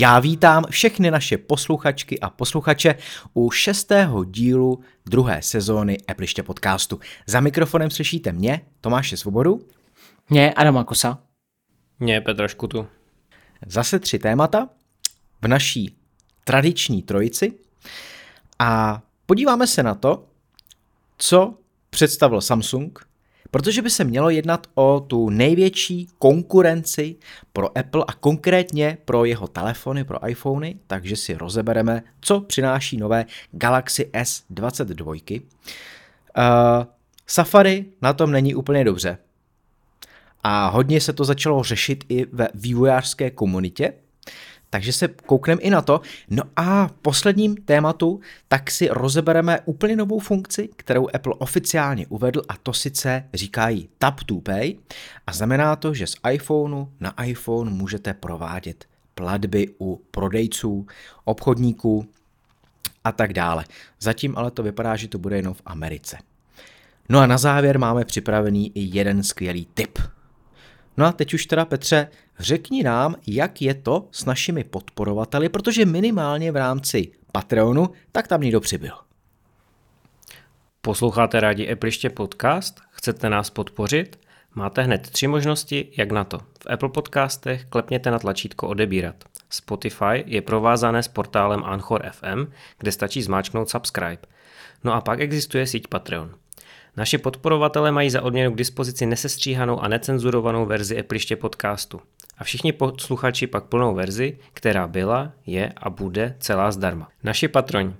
Já vítám všechny naše posluchačky a posluchače u šestého dílu druhé sezóny Epliště podcastu. Za mikrofonem slyšíte mě, Tomáše Svobodu. Mě, Adama Kosa. Mě, Petra Škutu. Zase tři témata v naší tradiční trojici a podíváme se na to, co představil Samsung, protože by se mělo jednat o tu největší konkurenci pro Apple a konkrétně pro jeho telefony, pro iPhony, takže si rozebereme, co přináší nové Galaxy S22. Uh, Safari na tom není úplně dobře. A hodně se to začalo řešit i ve vývojářské komunitě, takže se koukneme i na to. No a v posledním tématu tak si rozebereme úplně novou funkci, kterou Apple oficiálně uvedl a to sice říkají Tap to Pay a znamená to, že z iPhoneu na iPhone můžete provádět platby u prodejců, obchodníků a tak dále. Zatím ale to vypadá, že to bude jenom v Americe. No a na závěr máme připravený i jeden skvělý tip. No a teď už teda Petře, řekni nám, jak je to s našimi podporovateli, protože minimálně v rámci Patreonu, tak tam někdo přibyl. Posloucháte rádi Appliště podcast? Chcete nás podpořit? Máte hned tři možnosti, jak na to. V Apple podcastech klepněte na tlačítko odebírat. Spotify je provázané s portálem Anchor FM, kde stačí zmáčknout subscribe. No a pak existuje síť Patreon. Naši podporovatelé mají za odměnu k dispozici nesestříhanou a necenzurovanou verzi Appliště podcastu. A všichni posluchači pak plnou verzi, která byla, je a bude celá zdarma. Naši patroni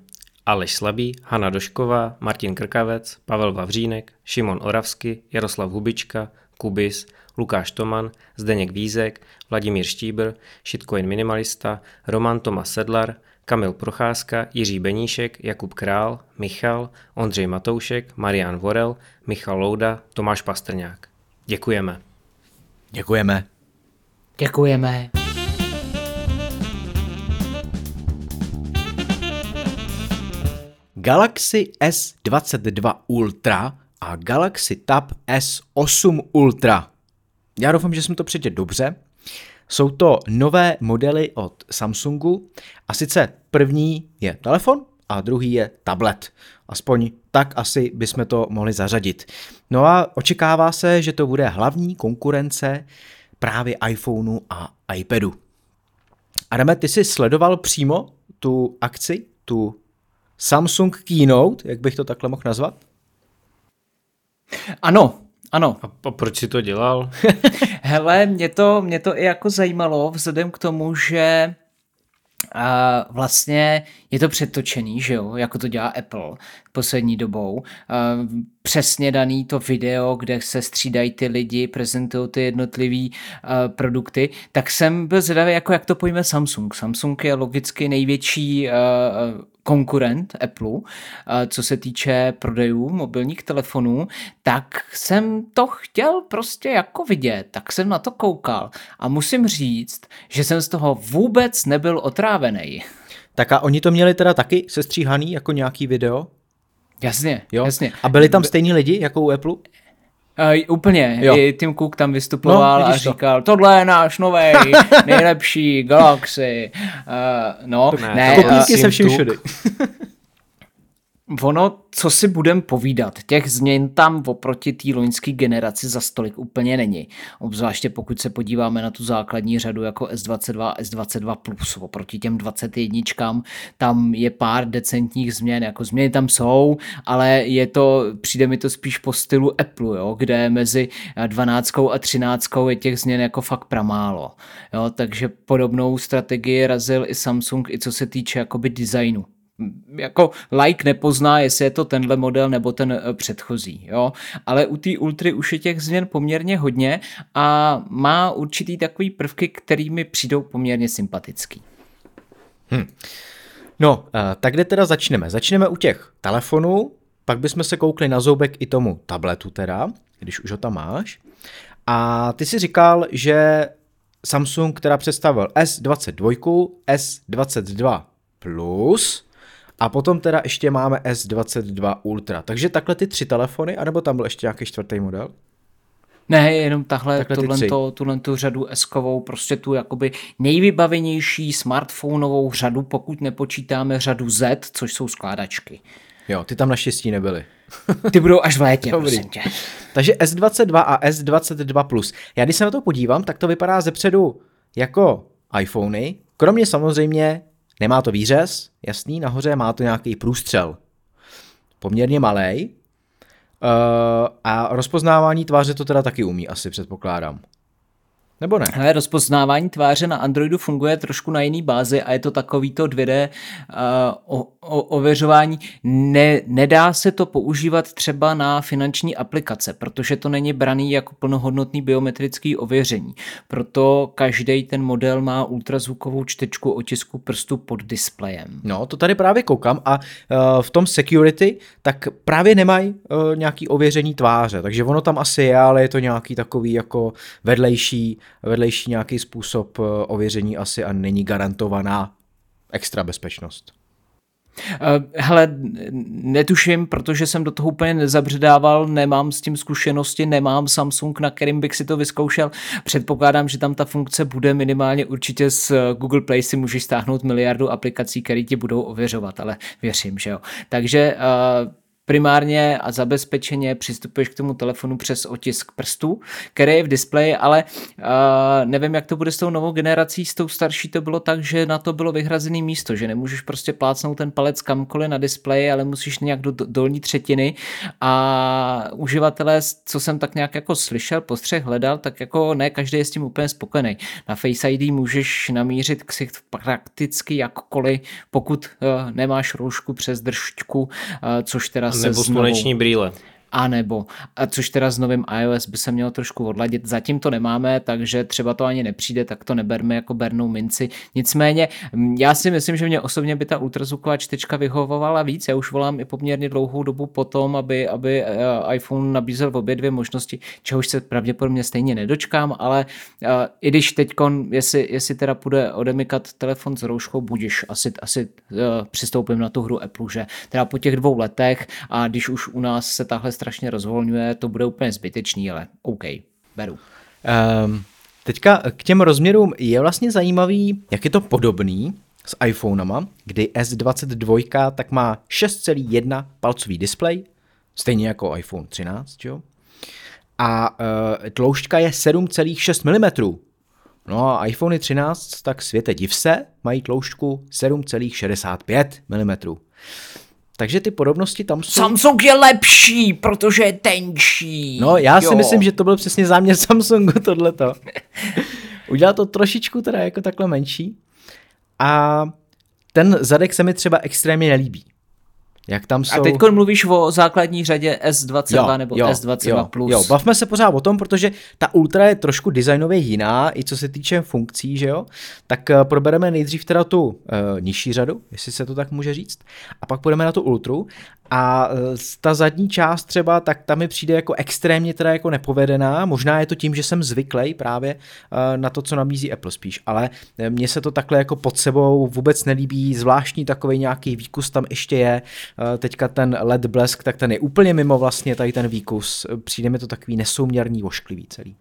Aleš Slabý, Hanna Došková, Martin Krkavec, Pavel Vavřínek, Šimon Oravsky, Jaroslav Hubička, Kubis, Lukáš Toman, Zdeněk Vízek, Vladimír Štíbr, Shitcoin Minimalista, Roman Tomas Sedlar, Kamil Procházka, Jiří Beníšek, Jakub Král, Michal, Ondřej Matoušek, Marian Vorel, Michal Louda, Tomáš Pastrňák. Děkujeme. Děkujeme. Děkujeme. Galaxy S22 Ultra a Galaxy Tab S8 Ultra. Já doufám, že jsem to přečetl dobře. Jsou to nové modely od Samsungu a sice první je telefon a druhý je tablet. Aspoň tak asi bychom to mohli zařadit. No a očekává se, že to bude hlavní konkurence právě iPhoneu a iPadu. Adame, ty jsi sledoval přímo tu akci, tu Samsung Keynote, jak bych to takhle mohl nazvat? Ano, ano. A, a proč si to dělal? Hele, mě to, mě to i jako zajímalo, vzhledem k tomu, že a vlastně je to přetočený, že jo, jako to dělá Apple poslední dobou. A přesně daný to video, kde se střídají ty lidi, prezentují ty jednotlivé produkty, tak jsem byl zvědavý, jako jak to pojme Samsung. Samsung je logicky největší konkurent Apple, co se týče prodejů mobilních telefonů, tak jsem to chtěl prostě jako vidět, tak jsem na to koukal a musím říct, že jsem z toho vůbec nebyl otrávený. Tak a oni to měli teda taky sestříhaný jako nějaký video? Jasně, jo? jasně. A byli tam stejní lidi jako u Apple? Uh, úplně. Jo. I Tim Cook tam vystupoval no, a říkal, to. tohle je náš nový nejlepší Galaxy. Uh, no, ne, ne uh, se vším všude. ono, co si budem povídat, těch změn tam oproti té loňské generaci za stolik úplně není. Obzvláště pokud se podíváme na tu základní řadu jako S22 a S22+, plus, oproti těm 21, tam je pár decentních změn, jako změny tam jsou, ale je to, přijde mi to spíš po stylu Apple, jo, kde mezi 12 a 13 je těch změn jako fakt pramálo. Jo, takže podobnou strategii razil i Samsung, i co se týče jakoby designu jako like nepozná, jestli je to tenhle model nebo ten eh, předchozí, jo. Ale u té Ultry už je těch změn poměrně hodně a má určitý takový prvky, který mi přijdou poměrně sympatický. Hm. No, eh, tak kde teda začneme? Začneme u těch telefonů, pak bychom se koukli na zoubek i tomu tabletu teda, když už ho tam máš. A ty si říkal, že Samsung teda představil S22, S22 Plus a potom teda ještě máme S22 Ultra. Takže takhle ty tři telefony, anebo tam byl ještě nějaký čtvrtý model? Ne, jenom tahle, Takhle ty tuhle, tři. to, tuhle tu řadu S-kovou, prostě tu jakoby nejvybavenější smartphoneovou řadu, pokud nepočítáme řadu Z, což jsou skládačky. Jo, ty tam naštěstí nebyly. Ty budou až v létě, Dobrý. prosím tě. Takže S22 a S22 Plus. Já když se na to podívám, tak to vypadá zepředu jako iPhony. Kromě samozřejmě, nemá to výřez, jasný, nahoře má to nějaký průstřel. Poměrně malý. a rozpoznávání tváře to teda taky umí, asi předpokládám. Nebo ne? Hele, rozpoznávání tváře na Androidu funguje trošku na jiný bázi a je to takový to 2D uh, o, o, ověřování. Ne, nedá se to používat třeba na finanční aplikace, protože to není braný jako plnohodnotný biometrický ověření. Proto každý ten model má ultrazvukovou čtečku otisku prstu pod displejem. No, to tady právě koukám a uh, v tom security tak právě nemají uh, nějaký ověření tváře, takže ono tam asi je, ale je to nějaký takový jako vedlejší, vedlejší nějaký způsob uh, ověření asi a není garantovaná extra bezpečnost. Uh, hele, netuším, protože jsem do toho úplně nezabředával, nemám s tím zkušenosti, nemám Samsung, na kterým bych si to vyzkoušel. Předpokládám, že tam ta funkce bude minimálně určitě z Google Play si můžeš stáhnout miliardu aplikací, které ti budou ověřovat, ale věřím, že jo. Takže uh, primárně a zabezpečeně přistupuješ k tomu telefonu přes otisk prstů, který je v displeji, ale uh, nevím, jak to bude s tou novou generací, s tou starší to bylo tak, že na to bylo vyhrazené místo, že nemůžeš prostě plácnout ten palec kamkoliv na displeji, ale musíš nějak do, do dolní třetiny a uživatelé, co jsem tak nějak jako slyšel, postřeh hledal, tak jako ne každý je s tím úplně spokojený. Na Face ID můžeš namířit ksicht prakticky jakkoliv, pokud uh, nemáš roušku přes držťku, uh, což teda se Nebo sluneční brýle. A nebo, a což teda s novým iOS by se mělo trošku odladit. Zatím to nemáme, takže třeba to ani nepřijde, tak to neberme jako bernou minci. Nicméně, já si myslím, že mě osobně by ta ultrazvuková čtečka vyhovovala víc. Já už volám i poměrně dlouhou dobu potom, aby, aby iPhone nabízel obě dvě možnosti, čehož se pravděpodobně stejně nedočkám, ale uh, i když teď, jestli, jestli teda půjde odemykat telefon s rouškou, budíš, asi, asi uh, přistoupím na tu hru Apple, že teda po těch dvou letech a když už u nás se tahle strašně rozvolňuje, to bude úplně zbytečný, ale OK, beru. Um, teďka k těm rozměrům je vlastně zajímavý, jak je to podobný s iPhonema, kdy S22 tak má 6,1 palcový displej, stejně jako iPhone 13, jo? A uh, tloušťka je 7,6 mm. No a iPhone 13, tak světe div se, mají tloušťku 7,65 mm. Takže ty podobnosti tam jsou... Samsung je lepší, protože je tenčí. No, já jo. si myslím, že to byl přesně záměr Samsungu tohleto. Udělal to trošičku teda jako takhle menší. A ten zadek se mi třeba extrémně nelíbí. Jak tam jsou... A teď mluvíš o základní řadě S22 jo, nebo jo, S22+. Jo, plus. jo, bavme se pořád o tom, protože ta Ultra je trošku designově jiná, i co se týče funkcí, že jo? Tak uh, probereme nejdřív teda tu uh, nižší řadu, jestli se to tak může říct, a pak půjdeme na tu Ultru a uh, ta zadní část třeba, tak ta mi přijde jako extrémně teda jako nepovedená, možná je to tím, že jsem zvyklý právě uh, na to, co nabízí Apple spíš, ale mně se to takhle jako pod sebou vůbec nelíbí, zvláštní takový nějaký výkus tam ještě je, teďka ten LED blesk, tak ten je úplně mimo vlastně tady ten výkus, přijde mi to takový nesouměrný, ošklivý celý.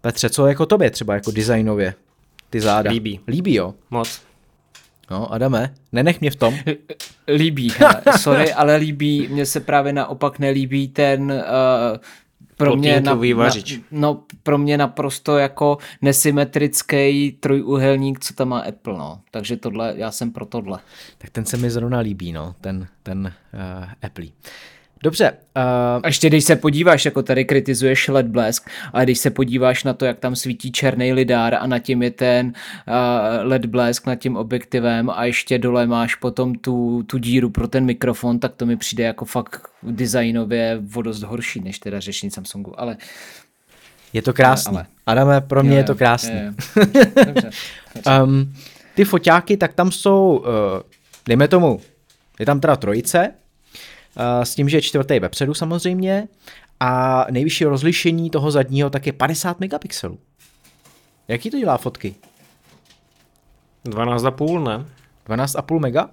Petře, co jako tobě třeba jako designově? Ty záda. Líbí. Líbí, jo? Moc. No, Adame, nenech mě v tom. Líbí, hele, sorry, ale líbí, mně se právě naopak nelíbí ten uh, pro mě, na, na, no, pro mě naprosto jako nesymetrický trojuhelník, co tam má Apple, no. Takže tohle, já jsem pro tohle. Tak ten se mi zrovna líbí, no, ten, ten uh, Apple. Dobře. Uh... A ještě když se podíváš, jako tady kritizuješ LED blesk, ale když se podíváš na to, jak tam svítí černý lidár a nad tím je ten uh, LED blesk nad tím objektivem a ještě dole máš potom tu, tu díru pro ten mikrofon, tak to mi přijde jako fakt designově o dost horší, než teda řešení Samsungu, ale je to krásný. Ale, Adame, pro mě je, je to dobře. um, ty foťáky, tak tam jsou, uh, dejme tomu, je tam teda trojice, s tím, že je čtvrtý vepředu samozřejmě a nejvyšší rozlišení toho zadního tak je 50 megapixelů. Jaký to dělá fotky? 12,5 ne? 12,5 mega?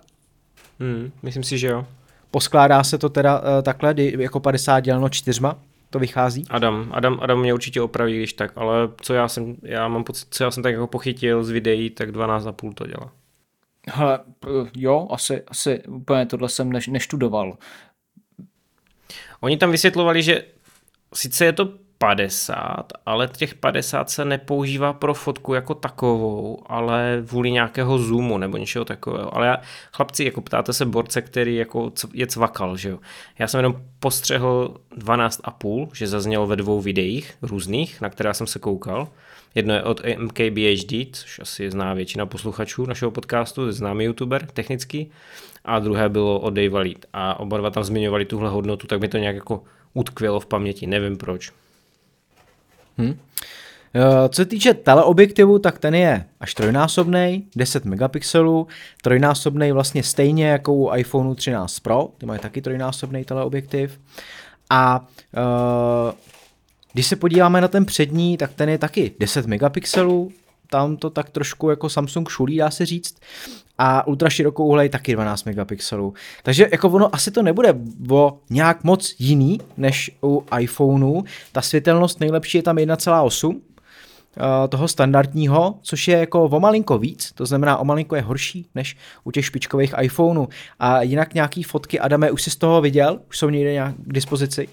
Hmm, myslím si, že jo. Poskládá se to teda uh, takhle, jako 50 děleno čtyřma? to vychází? Adam, Adam, Adam mě určitě opraví, když tak, ale co já jsem, já mám pocit, co já jsem tak jako pochytil z videí, tak 12,5 to dělá. Hele, jo, asi, asi úplně tohle jsem neš, neštudoval. Oni tam vysvětlovali, že sice je to 50, ale těch 50 se nepoužívá pro fotku jako takovou, ale vůli nějakého zoomu nebo něčeho takového. Ale já, chlapci, jako ptáte se borce, který jako je cvakal, že jo. Já jsem jenom postřehl 12,5, že zaznělo ve dvou videích různých, na které jsem se koukal. Jedno je od MKBHD, což asi zná většina posluchačů našeho podcastu, známý youtuber technický, a druhé bylo od Dave Lead. A oba dva tam zmiňovali tuhle hodnotu, tak mi to nějak jako utkvělo v paměti, nevím proč. Hmm. Co se týče teleobjektivu, tak ten je až trojnásobný, 10 megapixelů, trojnásobný vlastně stejně jako u iPhone 13 Pro, ty mají taky trojnásobný teleobjektiv. A uh, když se podíváme na ten přední, tak ten je taky 10 megapixelů, tam to tak trošku jako Samsung šulí, dá se říct. A ultra je taky 12 megapixelů. Takže jako ono asi to nebude o nějak moc jiný než u iPhoneu. Ta světelnost nejlepší je tam 1,8 eh, toho standardního, což je jako o malinko víc, to znamená o malinko je horší než u těch špičkových iPhoneů. A jinak nějaký fotky, Adame, už jsi z toho viděl? Už jsou někde nějak k dispozici?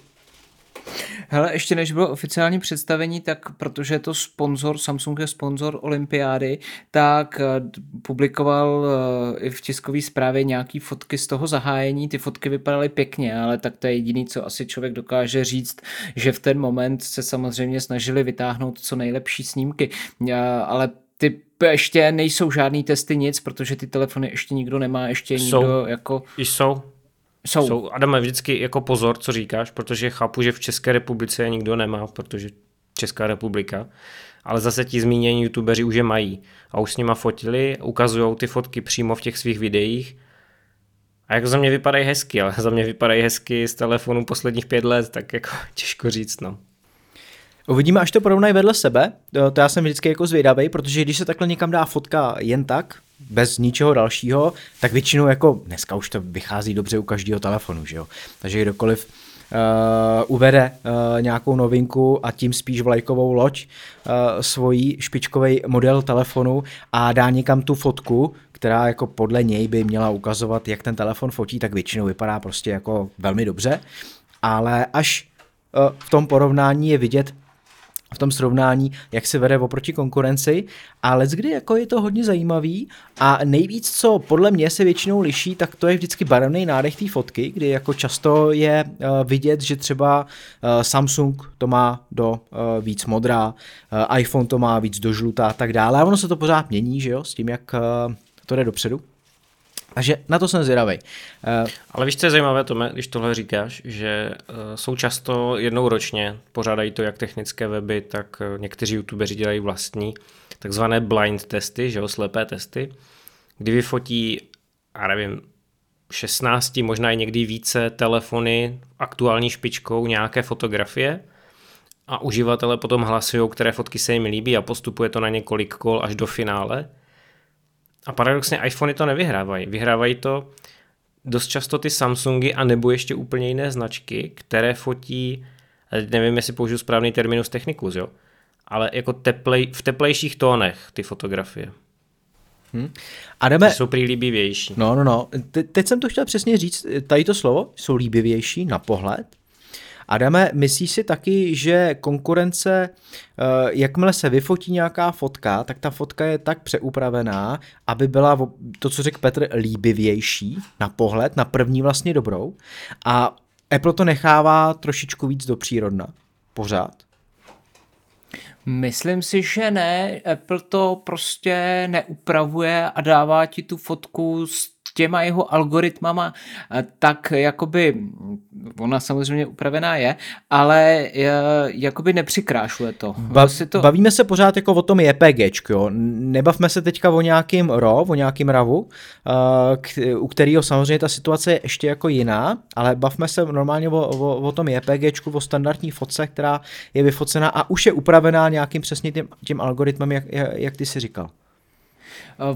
Hele, ještě než bylo oficiální představení, tak protože je to sponzor, Samsung je sponzor olympiády, tak eh, publikoval eh, i v tiskové zprávě nějaký fotky z toho zahájení. Ty fotky vypadaly pěkně, ale tak to je jediný, co asi člověk dokáže říct, že v ten moment se samozřejmě snažili vytáhnout co nejlepší snímky. Eh, ale ty ještě nejsou žádný testy nic, protože ty telefony ještě nikdo nemá, ještě jsou. nikdo jako... Jsou, jsou. jsou. Adame, vždycky jako pozor, co říkáš, protože chápu, že v České republice je nikdo nemá, protože Česká republika, ale zase ti zmínění youtubeři už je mají a už s nima fotili, ukazují ty fotky přímo v těch svých videích a jako za mě vypadají hezky, ale za mě vypadají hezky z telefonu posledních pět let, tak jako těžko říct, no. Uvidíme, až to porovnají vedle sebe, to já jsem vždycky jako zvědavý, protože když se takhle někam dá fotka jen tak, bez ničeho dalšího, tak většinou jako dneska už to vychází dobře u každého telefonu, že jo. Takže kdokoliv uh, uvede uh, nějakou novinku a tím spíš vlajkovou loď uh, svojí špičkový model telefonu a dá někam tu fotku, která jako podle něj by měla ukazovat, jak ten telefon fotí, tak většinou vypadá prostě jako velmi dobře, ale až v tom porovnání je vidět, v tom srovnání, jak se vede oproti konkurenci, ale kdy jako je to hodně zajímavý a nejvíc, co podle mě se většinou liší, tak to je vždycky barevný nádech té fotky, kdy jako často je uh, vidět, že třeba uh, Samsung to má do uh, víc modrá, uh, iPhone to má víc do žlutá a tak dále a ono se to pořád mění, že jo, s tím, jak uh, to jde dopředu. Takže na to jsem zvědavý. Uh, Ale víš, co je zajímavé, Tome, když tohle říkáš, že uh, jsou často jednou ročně, pořádají to jak technické weby, tak uh, někteří youtubeři dělají vlastní takzvané blind testy, že jo, slepé testy, kdy vyfotí, já nevím, 16, možná i někdy více telefony aktuální špičkou nějaké fotografie a uživatelé potom hlasují, které fotky se jim líbí a postupuje to na několik kol až do finále a paradoxně iPhony to nevyhrávají. Vyhrávají to dost často ty Samsungy a nebo ještě úplně jiné značky, které fotí, nevím, jestli použiju správný terminus technicus, jo, ale jako teplej, v teplejších tónech ty fotografie. Hmm. Adame, jsou prý líbivější. No, no, no. Te- teď jsem to chtěl přesně říct. Tady to slovo jsou líbivější na pohled, Adame, myslíš si taky, že konkurence, eh, jakmile se vyfotí nějaká fotka, tak ta fotka je tak přeupravená, aby byla to, co řekl Petr, líbivější na pohled, na první vlastně dobrou. A Apple to nechává trošičku víc do přírodna. Pořád. Myslím si, že ne. Apple to prostě neupravuje a dává ti tu fotku s těma jeho algoritmama, tak jakoby, ona samozřejmě upravená je, ale eh, jakoby nepřikrášuje to. Ba- to... Bavíme se pořád jako o tom JPG, jo. Nebavme se teďka o nějakým RAW, o nějakým RAVu, eh, u kterého samozřejmě ta situace je ještě jako jiná, ale bavme se normálně o, o, o tom JPG, o standardní fotce, která je vyfocená a už je upravená nějakým přesně tím, tím algoritmem, jak, jak ty si říkal.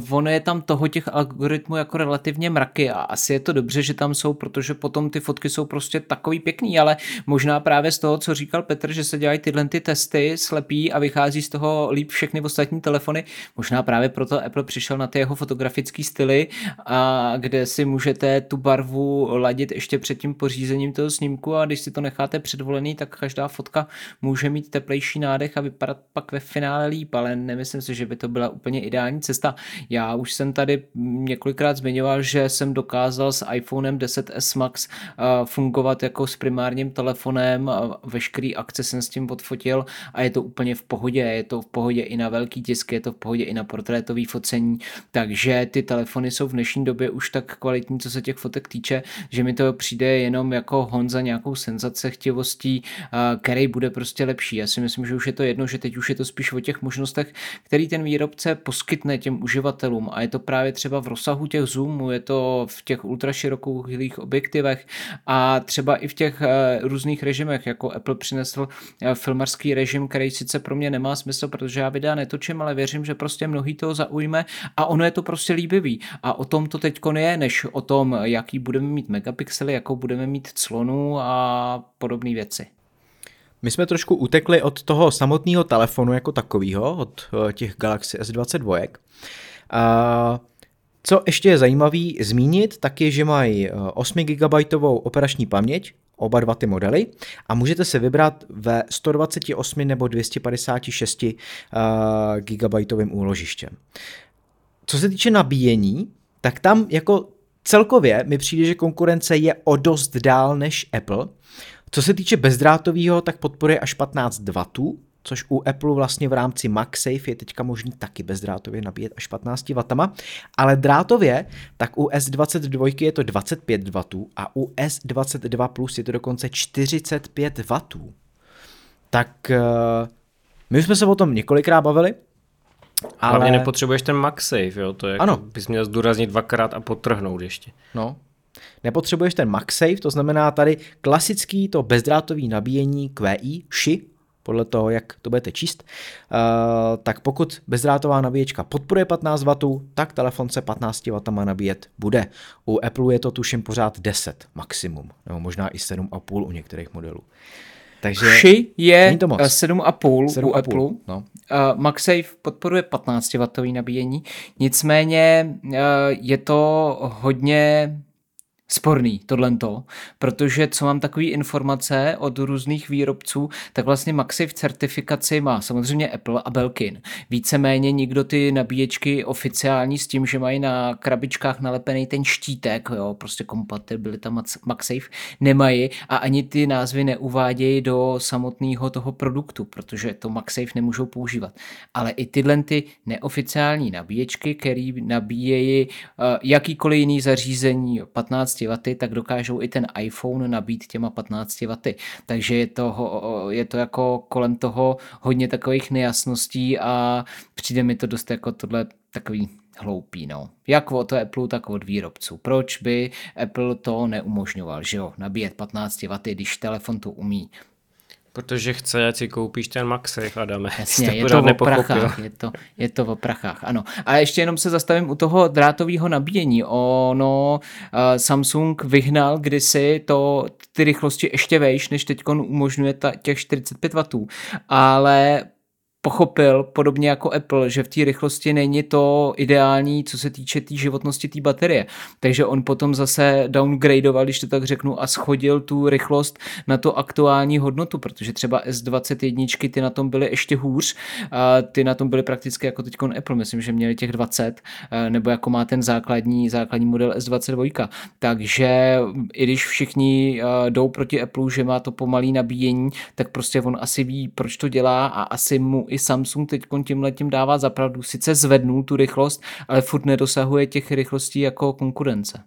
Ono je tam toho těch algoritmů jako relativně mraky a asi je to dobře, že tam jsou, protože potom ty fotky jsou prostě takový pěkný, ale možná právě z toho, co říkal Petr, že se dělají tyhle ty testy slepí a vychází z toho líp všechny ostatní telefony, možná právě proto Apple přišel na ty jeho fotografické styly, a kde si můžete tu barvu ladit ještě před tím pořízením toho snímku a když si to necháte předvolený, tak každá fotka může mít teplejší nádech a vypadat pak ve finále líp, ale nemyslím si, že by to byla úplně ideální cesta. Já už jsem tady několikrát zmiňoval, že jsem dokázal s iPhonem 10s Max fungovat jako s primárním telefonem, veškerý akce jsem s tím odfotil a je to úplně v pohodě, je to v pohodě i na velký tisk, je to v pohodě i na portrétový focení, takže ty telefony jsou v dnešní době už tak kvalitní, co se těch fotek týče, že mi to přijde jenom jako hon za nějakou senzace chtivostí, který bude prostě lepší. Já si myslím, že už je to jedno, že teď už je to spíš o těch možnostech, který ten výrobce poskytne těm uživatelům a je to právě třeba v rozsahu těch zoomů, je to v těch ultraširokých objektivech a třeba i v těch eh, různých režimech, jako Apple přinesl eh, filmarský režim, který sice pro mě nemá smysl, protože já videa netočím, ale věřím, že prostě mnohý toho zaujme a ono je to prostě líbivý. A o tom to teď je, než o tom, jaký budeme mít megapixely, jakou budeme mít clonu a podobné věci. My jsme trošku utekli od toho samotného telefonu jako takového, od eh, těch Galaxy S22. A co ještě je zajímavý zmínit, tak je, že mají 8 GB operační paměť, oba dva ty modely a můžete se vybrat ve 128 nebo 256 GB úložištěm. Co se týče nabíjení, tak tam jako celkově mi přijde, že konkurence je o dost dál než Apple. Co se týče bezdrátového, tak podporuje až 15 W, což u Apple vlastně v rámci MagSafe je teďka možný taky bezdrátově nabíjet až 15 W, ale drátově, tak u S22 je to 25 W a u S22 Plus je to dokonce 45 W. Tak eh, my už jsme se o tom několikrát bavili, ale... Hlavně nepotřebuješ ten MagSafe, jo? to je ano. bys měl zdůraznit dvakrát a potrhnout ještě. No, nepotřebuješ ten MagSafe, to znamená tady klasický to bezdrátový nabíjení QI, ši, podle toho, jak to budete číst, uh, tak pokud bezdrátová nabíječka podporuje 15 W, tak telefon se 15 W nabíjet bude. U Apple je to tuším pořád 10 maximum, nebo možná i 7,5 u některých modelů. Takže Ši je 7,5 u Apple. No. Uh, MagSafe podporuje 15 W nabíjení, nicméně uh, je to hodně sporný tohleto, protože co mám takové informace od různých výrobců, tak vlastně MagSafe certifikaci má samozřejmě Apple a Belkin. Víceméně nikdo ty nabíječky oficiální s tím, že mají na krabičkách nalepený ten štítek, jo, prostě kompatibilita MagSafe, nemají a ani ty názvy neuvádějí do samotného toho produktu, protože to MagSafe nemůžou používat. Ale i tyhle ty neoficiální nabíječky, které nabíjejí uh, jakýkoliv jiný zařízení 15 15 W, tak dokážou i ten iPhone nabít těma 15 W. Takže je to, je to jako kolem toho hodně takových nejasností a přijde mi to dost jako tohle takový hloupý, no. Jak od Apple, tak od výrobců. Proč by Apple to neumožňoval, že jo, nabíjet 15 W, když telefon to umí. Protože chce, ať si koupíš ten MagSafe, Adame. Jasně, je to o prachách, je to, je to o prachách, ano. A ještě jenom se zastavím u toho drátového nabíjení. Ono, uh, Samsung vyhnal kdysi to, ty rychlosti ještě vejš, než teď umožňuje ta, těch 45 W, ale pochopil, podobně jako Apple, že v té rychlosti není to ideální, co se týče té tý životnosti té baterie. Takže on potom zase downgradeoval, když to tak řeknu, a schodil tu rychlost na to aktuální hodnotu, protože třeba S21 ty na tom byly ještě hůř, a ty na tom byly prakticky jako teď Apple, myslím, že měli těch 20, nebo jako má ten základní, základní model S22. Takže i když všichni jdou proti Apple, že má to pomalý nabíjení, tak prostě on asi ví, proč to dělá a asi mu i Samsung teď tím letím dává zapravdu. Sice zvednul tu rychlost, ale furt nedosahuje těch rychlostí jako konkurence.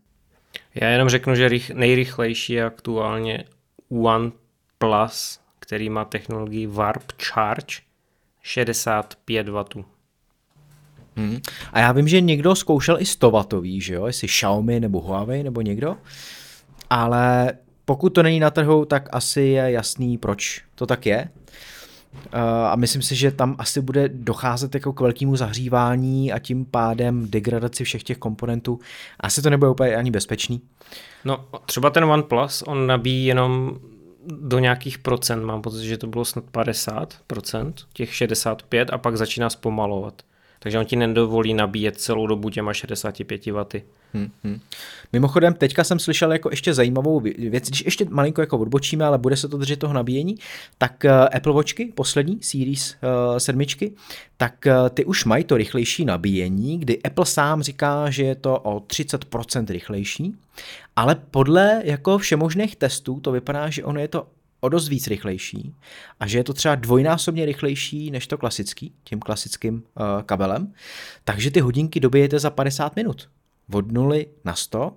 Já jenom řeknu, že nejrychlejší je aktuálně OnePlus, který má technologii Warp Charge 65 W. Hmm. A já vím, že někdo zkoušel i 100 W, že jo, jestli Xiaomi nebo Huawei nebo někdo, ale pokud to není na trhu, tak asi je jasný, proč to tak je. A myslím si, že tam asi bude docházet jako k velkému zahřívání a tím pádem degradaci všech těch komponentů. Asi to nebude úplně ani bezpečný. No třeba ten OnePlus, on nabíjí jenom do nějakých procent, mám pocit, že to bylo snad 50 procent, těch 65 a pak začíná zpomalovat. Takže on ti nedovolí nabíjet celou dobu těma 65 W. Hmm, hmm. Mimochodem, teďka jsem slyšel jako ještě zajímavou věc, když ještě malinko jako odbočíme, ale bude se to držet toho nabíjení, tak uh, Apple Watchky, poslední Series uh, sedmičky, tak uh, ty už mají to rychlejší nabíjení, kdy Apple sám říká, že je to o 30% rychlejší, ale podle jako všemožných testů to vypadá, že ono je to o dost víc rychlejší a že je to třeba dvojnásobně rychlejší než to klasický, tím klasickým uh, kabelem, takže ty hodinky dobijete za 50 minut. Od 0 na 100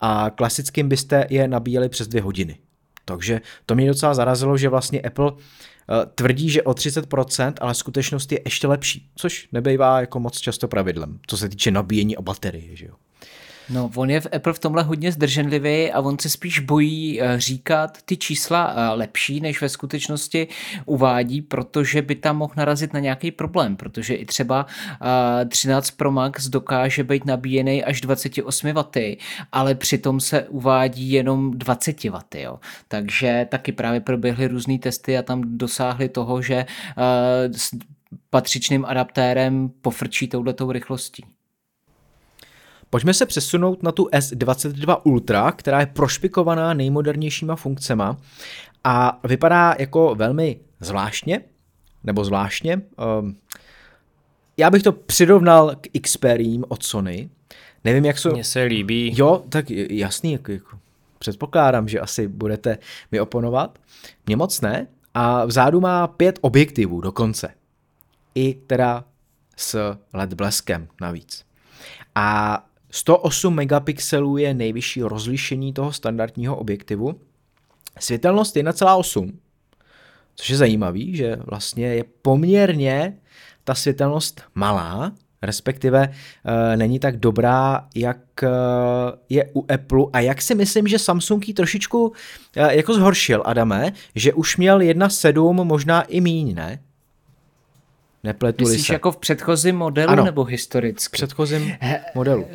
a klasickým byste je nabíjeli přes dvě hodiny. Takže to mě docela zarazilo, že vlastně Apple uh, tvrdí, že o 30%, ale skutečnost je ještě lepší, což nebejvá jako moc často pravidlem, co se týče nabíjení a baterie. Že jo? No, on je v Apple v tomhle hodně zdrženlivý a on se spíš bojí eh, říkat ty čísla eh, lepší, než ve skutečnosti uvádí, protože by tam mohl narazit na nějaký problém, protože i třeba 13 eh, Pro Max dokáže být nabíjený až 28 W, ale přitom se uvádí jenom 20 W. Jo. Takže taky právě proběhly různé testy a tam dosáhli toho, že s patřičným adaptérem pofrčí touhletou rychlostí. Pojďme se přesunout na tu S22 Ultra, která je prošpikovaná nejmodernějšíma funkcema a vypadá jako velmi zvláštně, nebo zvláštně. Um, já bych to přirovnal k Xperím od Sony. Nevím, jak jsou... Mně se líbí. Jo, tak jasný, jako, jako, předpokládám, že asi budete mi oponovat. Mně moc ne. A vzadu má pět objektivů dokonce. I teda s LED bleskem navíc. A 108 megapixelů je nejvyšší rozlišení toho standardního objektivu. Světelnost 1,8, což je zajímavý, že vlastně je poměrně ta světelnost malá, respektive e, není tak dobrá, jak e, je u Apple a jak si myslím, že Samsung ji trošičku e, jako zhoršil, Adame, že už měl 1,7, možná i míň, ne? Nepletu Myslíš se. jako v předchozím modelu ano, nebo historicky? v předchozím modelu.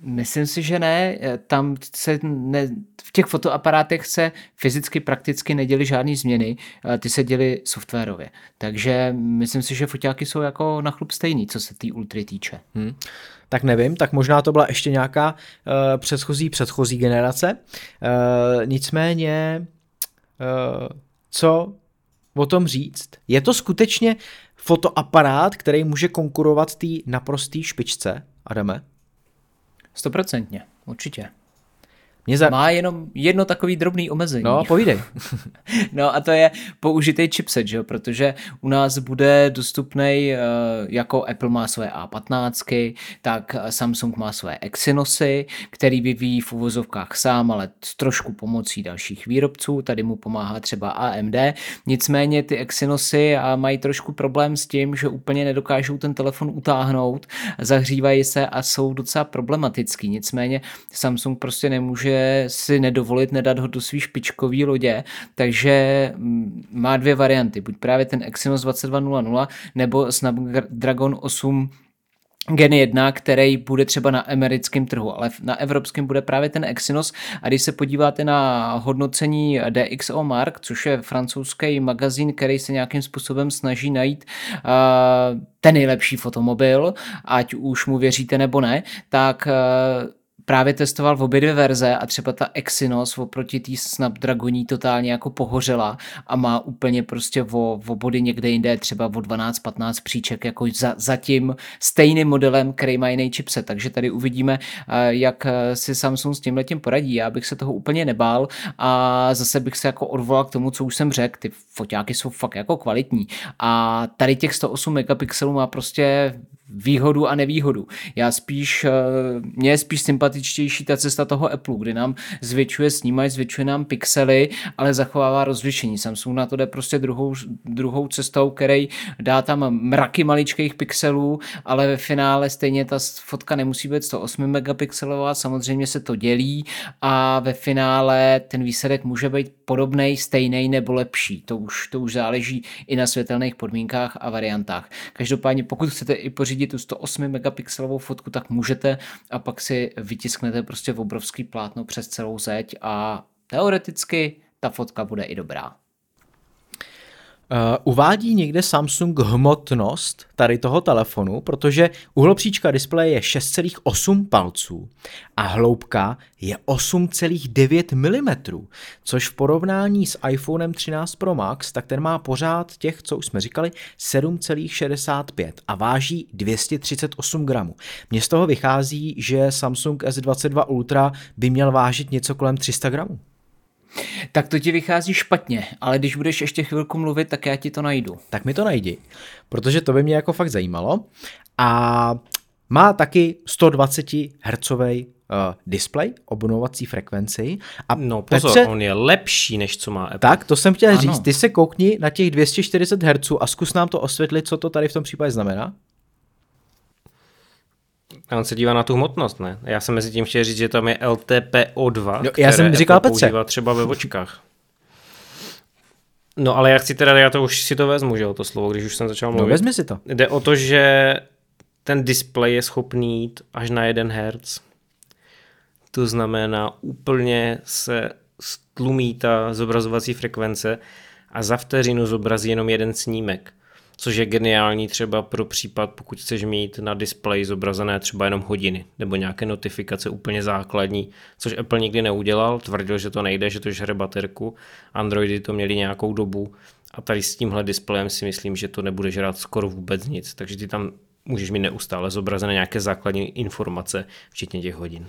Myslím si, že ne. Tam se ne, v těch fotoaparátech se fyzicky prakticky neděly žádné změny, ty se děly softwarově. Takže myslím si, že foťáky jsou jako na chlup stejný, co se té ultry týče. Hmm. Tak nevím, tak možná to byla ještě nějaká uh, předchozí, předchozí generace. Uh, nicméně, uh, co o tom říct? Je to skutečně fotoaparát, který může konkurovat té naprosté špičce, Adame? Stoprocentně, určitě. Mě za... Má jenom jedno takový drobný omezení. No, povídej. no a to je použitý chipset, že? protože u nás bude dostupný, eh, jako Apple má své A15, tak Samsung má své Exynosy, který vyvíjí v uvozovkách sám, ale s trošku pomocí dalších výrobců. Tady mu pomáhá třeba AMD. Nicméně ty Exynosy mají trošku problém s tím, že úplně nedokážou ten telefon utáhnout, zahřívají se a jsou docela problematický. Nicméně Samsung prostě nemůže si nedovolit nedat ho do svý špičkový lodě, takže mm, má dvě varianty, buď právě ten Exynos 2200 nebo Snapdragon 8 Gen 1, který bude třeba na americkém trhu, ale na evropském bude právě ten Exynos. A když se podíváte na hodnocení DxO Mark, což je francouzský magazín, který se nějakým způsobem snaží najít uh, ten nejlepší fotomobil, ať už mu věříte nebo ne, tak uh, právě testoval v obě dvě verze a třeba ta Exynos oproti té Snapdragoní totálně jako pohořela a má úplně prostě o, o body někde jinde, třeba o 12-15 příček jako za, za tím stejným modelem, který má jiný chipset. Takže tady uvidíme, eh, jak eh, si Samsung s tím poradí. Já bych se toho úplně nebál a zase bych se jako odvolal k tomu, co už jsem řekl. Ty foťáky jsou fakt jako kvalitní. A tady těch 108 megapixelů má prostě výhodu a nevýhodu. Já spíš, eh, mě je spíš sympatický sympatičtější ta cesta toho Apple, kdy nám zvětšuje snímač, zvětšuje nám pixely, ale zachovává rozlišení. Samsung na to jde prostě druhou, druhou cestou, který dá tam mraky maličkých pixelů, ale ve finále stejně ta fotka nemusí být 108 megapixelová, samozřejmě se to dělí a ve finále ten výsledek může být podobný, stejný nebo lepší. To už, to už záleží i na světelných podmínkách a variantách. Každopádně, pokud chcete i pořídit tu 108 megapixelovou fotku, tak můžete a pak si vytisknete prostě v obrovský plátno přes celou zeď a teoreticky ta fotka bude i dobrá. Uh, uvádí někde Samsung hmotnost tady toho telefonu, protože uhlopříčka displeje je 6,8 palců a hloubka je 8,9 mm, což v porovnání s iPhonem 13 Pro Max, tak ten má pořád těch, co už jsme říkali, 7,65 a váží 238 gramů. Mně z toho vychází, že Samsung S22 Ultra by měl vážit něco kolem 300 gramů. Tak to ti vychází špatně, ale když budeš ještě chvilku mluvit, tak já ti to najdu. Tak mi to najdi, protože to by mě jako fakt zajímalo. A má taky 120 Hz uh, display, obnovací frekvenci. A no pozor, se... on je lepší, než co má Apple. Tak, to jsem chtěl ano. říct. Ty se koukni na těch 240 Hz a zkus nám to osvětlit, co to tady v tom případě znamená. A on se dívá na tu hmotnost, ne? Já jsem mezi tím chtěl říct, že tam je LTPO2, no, já jsem říkal Petře. používá třeba ve očkách. No ale já chci teda, já to už si to vezmu, že jo, to slovo, když už jsem začal no, mluvit. No vezmi si to. Jde o to, že ten displej je schopný jít až na 1 Hz. To znamená, úplně se stlumí ta zobrazovací frekvence a za vteřinu zobrazí jenom jeden snímek což je geniální třeba pro případ, pokud chceš mít na displeji zobrazené třeba jenom hodiny nebo nějaké notifikace úplně základní, což Apple nikdy neudělal, tvrdil, že to nejde, že to žere baterku, Androidy to měli nějakou dobu a tady s tímhle displejem si myslím, že to nebude žrát skoro vůbec nic, takže ty tam můžeš mít neustále zobrazené nějaké základní informace, včetně těch hodin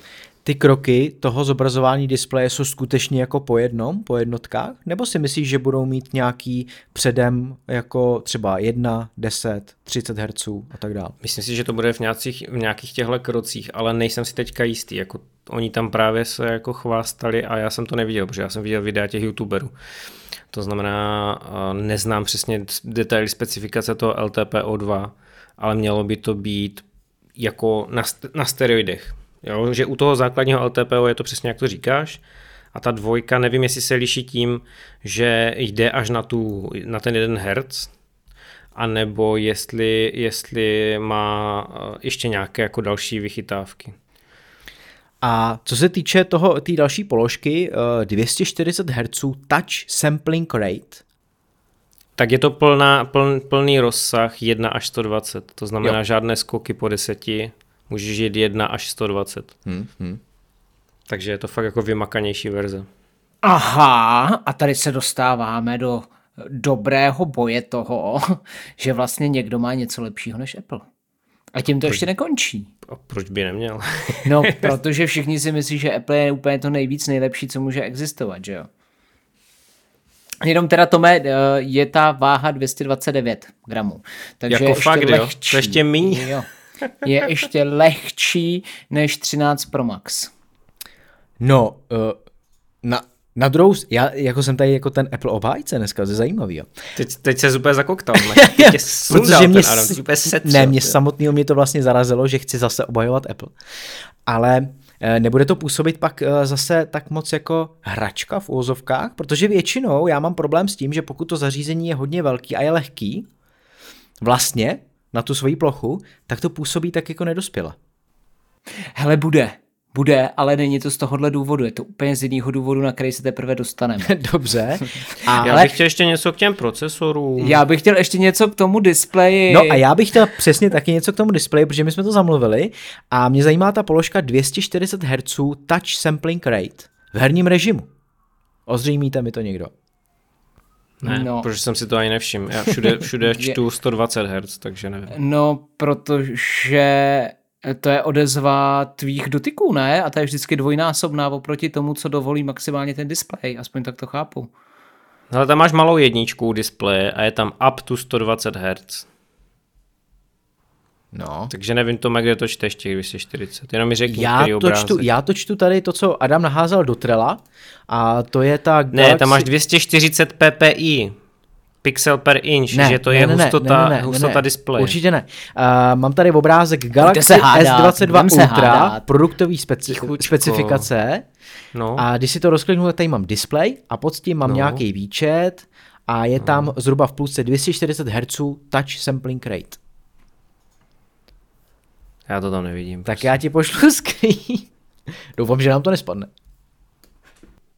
ty kroky toho zobrazování displeje jsou skutečně jako po jednom, po jednotkách? Nebo si myslíš, že budou mít nějaký předem jako třeba 1, 10, 30 Hz a tak dále? Myslím si, že to bude v nějakých, v nějakých těchto krocích, ale nejsem si teďka jistý. Jako oni tam právě se jako chvástali a já jsem to neviděl, protože já jsem viděl videa těch youtuberů. To znamená, neznám přesně detaily specifikace toho LTPO2, ale mělo by to být jako na, na steroidech. Jo, že u toho základního LTPO je to přesně jak to říkáš, a ta dvojka, nevím, jestli se liší tím, že jde až na, tu, na ten jeden herc, anebo jestli, jestli má eh, ještě nějaké jako další vychytávky. A co se týče toho té další položky, 240 Hz touch sampling rate, tak je to plná, pln, plný rozsah 1 až 120, to znamená jo. žádné skoky po deseti, můžeš jít 1 až 120. Hmm, hmm. Takže je to fakt jako vymakanější verze. Aha, a tady se dostáváme do dobrého boje toho, že vlastně někdo má něco lepšího než Apple. A tím to proč, ještě nekončí. A proč by neměl? no, protože všichni si myslí, že Apple je úplně to nejvíc nejlepší, co může existovat, že jo? Jenom teda, Tome, eh, je ta váha 229 gramů. Takže jako ještě fakt, lehčí. jo? To ještě míň. Jo je ještě lehčí než 13 Pro Max. No, uh, na, na druhou, já jako jsem tady jako ten Apple obhájce dneska, to je zajímavý. Jo. Teď, teď se úplně zakoktal, Protože mě, Adam, ne, mě samotného mě to vlastně zarazilo, že chci zase obhajovat Apple. Ale eh, nebude to působit pak eh, zase tak moc jako hračka v úvozovkách, protože většinou já mám problém s tím, že pokud to zařízení je hodně velký a je lehký, vlastně na tu svoji plochu, tak to působí tak jako nedospěle. Hele, bude. Bude, ale není to z tohohle důvodu. Je to úplně z jiného důvodu, na který se teprve dostaneme. Dobře. A já bych chtěl ještě něco k těm procesorům. Já bych chtěl ještě něco k tomu displeji. No a já bych chtěl přesně taky něco k tomu displeji, protože my jsme to zamluvili a mě zajímá ta položka 240 Hz touch sampling rate v herním režimu. Ozřejmíte mi to někdo? Ne, no. protože jsem si to ani nevšiml. Já všude, všude čtu 120 Hz, takže nevím. No, protože to je odezva tvých dotyků, ne? A to je vždycky dvojnásobná oproti tomu, co dovolí maximálně ten displej. Aspoň tak to chápu. Ale tam máš malou jedničku displeje a je tam up to 120 Hz. No. Takže nevím, to kde to čteš těch 240. Jenom mi řekni, Já který to, obrázek. čtu, já to čtu tady to, co Adam naházel do Trela a to je ta Ne, tam máš 240 ppi. Pixel per inch, Ne, že to ne, je ne, ne, hustota, ne, ne, ne, hustota ne, displeje. Určitě ne. Uh, mám tady obrázek Galaxy se hádat, S22 budem se Ultra, hádat. produktový speci- specifikace. No. A když si to rozkliknu, tak tady mám display a pod tím mám No. nějaký výčet a je tam zhruba v plusce 240 Hz touch sampling rate. Já to tam nevidím. Tak já ti pošlu screen. Doufám, že nám to nespadne.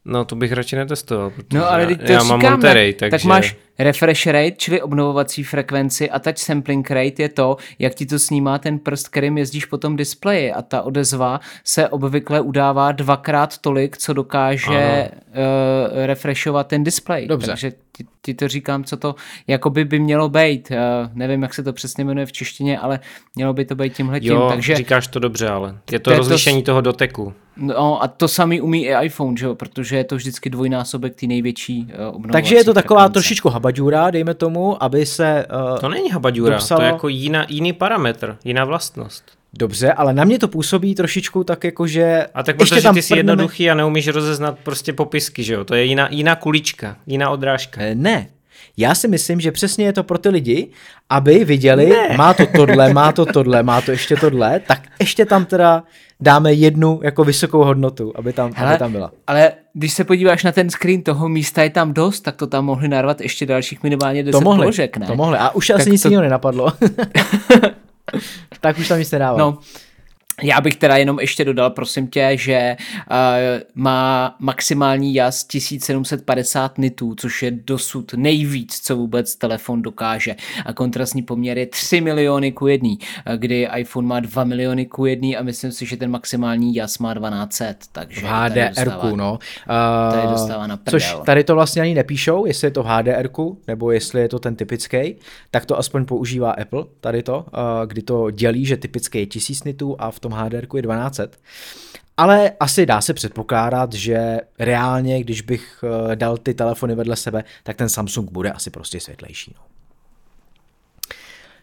No to bych radši netestoval, protože No ale já, teď to já mám říkáme, Monterey, takže... tak máš refresh rate, čili obnovovací frekvenci a touch sampling rate je to, jak ti to snímá ten prst, kterým jezdíš po tom displeji a ta odezva se obvykle udává dvakrát tolik, co dokáže uh, refreshovat ten display. Dobře. Takže ti, ti to říkám, co to jakoby by mělo být. Uh, nevím, jak se to přesně jmenuje v češtině, ale mělo by to být tímhletím. Jo, Takže říkáš to dobře, ale je to To to rozlišení s- toho doteku. No a to samý umí i iPhone, že jo? protože je to vždycky dvojnásobek té největší uh, obnovovací Takže je to taková frekvence. trošičku habaďura, dejme tomu, aby se... Uh, To není habaďura, Dopsalo- to je jako jiná, jiný parametr, jiná vlastnost. Dobře, ale na mě to působí trošičku tak jako, že... A tak protože tam ty jsi prdneme- jednoduchý a neumíš rozeznat prostě popisky, že jo? To je jiná, jiná kulička, jiná odrážka. Eh, Ne. Já si myslím, že přesně je to pro ty lidi, aby viděli, ne. má to tohle, má to tohle, má to ještě tohle, tak ještě tam teda dáme jednu jako vysokou hodnotu, aby tam, Hele, aby tam byla. Ale když se podíváš na ten screen, toho místa je tam dost, tak to tam mohli narvat ještě dalších minimálně 10 To mohli, položek, ne? to mohli. A už Tak asi nic to- jiného nenapadlo. tak už tam nic nedává. No, já bych teda jenom ještě dodal, prosím tě, že uh, má maximální jas 1750 nitů, což je dosud nejvíc, co vůbec telefon dokáže. A kontrastní poměr je 3 miliony ku jedný, eh, kdy iPhone má 2 miliony ku jedný a myslím si, že ten maximální jas má 1200, takže HDR-ku, no. tady Uh, dostává na Což prdel. tady to vlastně ani nepíšou, jestli je to v HDR-ku, nebo jestli je to ten typický, tak to aspoň používá Apple, tady to, uh, kdy to dělí, že typický je 1000 nitů a v tom HDR-ku je 1200. Ale asi dá se předpokládat, že reálně, když bych uh, dal ty telefony vedle sebe, tak ten Samsung bude asi prostě světlejší. No.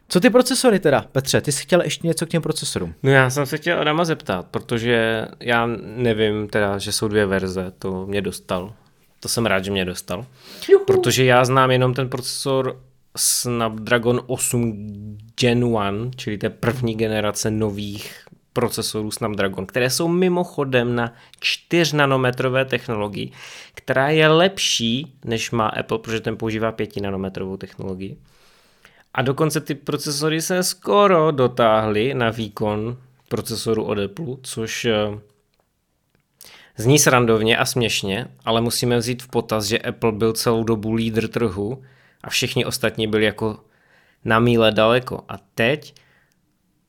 Co ty procesory teda, Petře? Ty jsi chtěl ještě něco k těm procesorům? No já jsem se chtěl Adama zeptat, protože já nevím teda, že jsou dvě verze, to mě dostal. To jsem rád, že mě dostal. Juhu. Protože já znám jenom ten procesor Snapdragon 8 Gen 1, čili té první generace nových procesorů Snapdragon, které jsou mimochodem na 4 nanometrové technologii, která je lepší, než má Apple, protože ten používá 5 nanometrovou technologii. A dokonce ty procesory se skoro dotáhly na výkon procesoru od Apple, což eh, zní srandovně a směšně, ale musíme vzít v potaz, že Apple byl celou dobu lídr trhu a všichni ostatní byli jako na míle daleko. A teď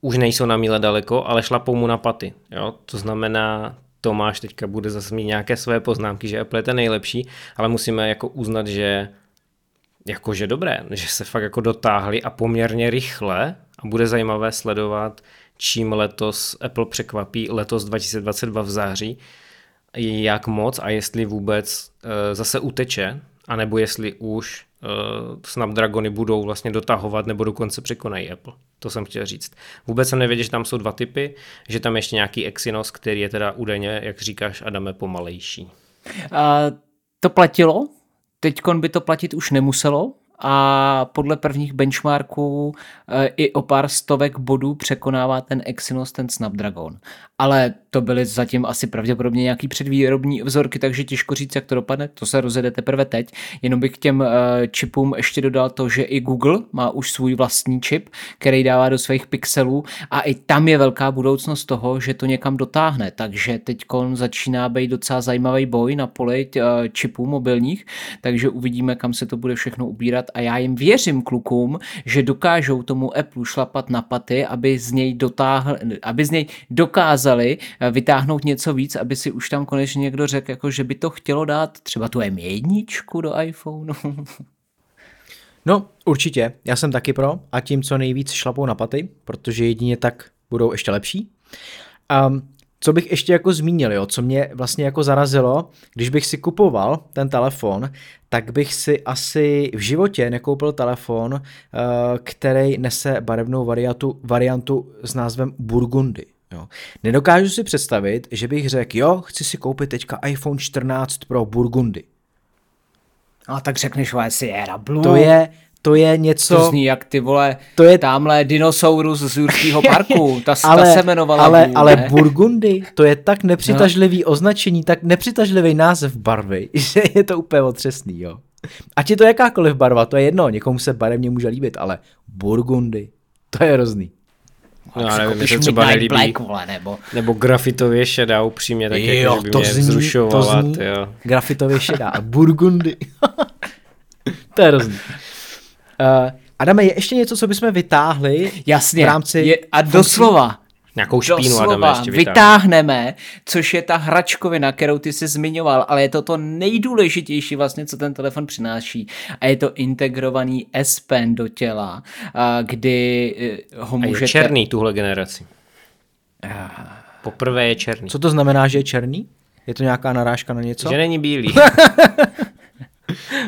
už nejsou na míle daleko, ale šlapou mu na paty. Jo? To znamená, Tomáš teďka bude zase mít nějaké své poznámky, že Apple je ten nejlepší, ale musíme jako uznat, že jakože dobré, že se fakt jako dotáhli a poměrně rychle a bude zajímavé sledovat, čím letos Apple překvapí letos 2022 v září, jak moc a jestli vůbec uh, zase uteče, anebo jestli už Snapdragony budou vlastně dotahovat nebo dokonce překonají Apple. To jsem chtěl říct. Vůbec jsem nevěděl, že tam jsou dva typy, že tam ještě nějaký Exynos, který je teda údajně, jak říkáš, Adame, pomalejší. A to platilo, teď by to platit už nemuselo a podle prvních benchmarků e, i o pár stovek bodů překonává ten Exynos ten Snapdragon. Ale to byly zatím asi pravděpodobně nějaký předvýrobní vzorky, takže těžko říct, jak to dopadne. To se rozjede teprve teď. Jenom bych k těm e, čipům ještě dodal to, že i Google má už svůj vlastní čip, který dává do svých pixelů a i tam je velká budoucnost toho, že to někam dotáhne. Takže teď začíná být docela zajímavý boj na poli e, čipů mobilních, takže uvidíme, kam se to bude všechno ubírat a já jim věřím klukům, že dokážou tomu Apple šlapat na paty, aby z něj dotáhl, aby z něj dokázali eh, vytáhnout něco víc, aby si už tam konečně někdo řekl, jako že by to chtělo dát třeba tu M1 do iPhoneu. No, určitě. Já jsem taky pro a tím co nejvíc šlapou na paty, protože jedině tak budou ještě lepší. Um, co bych ještě jako zmínil, jo, co mě vlastně jako zarazilo, když bych si kupoval ten telefon, tak bych si asi v životě nekoupil telefon, uh, který nese barevnou variantu, variantu s názvem Burgundy. Jo. Nedokážu si představit, že bych řekl, jo, chci si koupit teďka iPhone 14 Pro Burgundy. A tak řekneš, že Sierra Blue. To je, to je něco... To zní jak ty vole, to je tamhle dinosaurus z Jurského parku, ta, ale, ta se jmenovala ale, Blue, ale? Burgundy, to je tak nepřitažlivý no. označení, tak nepřitažlivý název barvy, že je to úplně otřesný, jo. Ať je to jakákoliv barva, to je jedno, někomu se barevně může líbit, ale Burgundy, to je hrozný. No, já nevím, se třeba nelíbí. Black, vole, nebo... nebo grafitově šedá, upřímně, tak Jo, jako, že by to mě zní- vzrušovala, to zní. tyjo. Grafitově šedá. Burgundy. to je hrozný. Uh, Adame, je ještě něco, co bychom vytáhli Jasně, v rámci je, a funkcí? doslova, Nějakou špínu doslova Adame ještě vytáhne. vytáhneme, což je ta hračkovina, kterou ty jsi zmiňoval, ale je to to nejdůležitější vlastně, co ten telefon přináší. A je to integrovaný S Pen do těla, a kdy eh, ho A je můžete... černý tuhle generaci. Poprvé je černý. Co to znamená, že je černý? Je to nějaká narážka na něco? Že není bílý.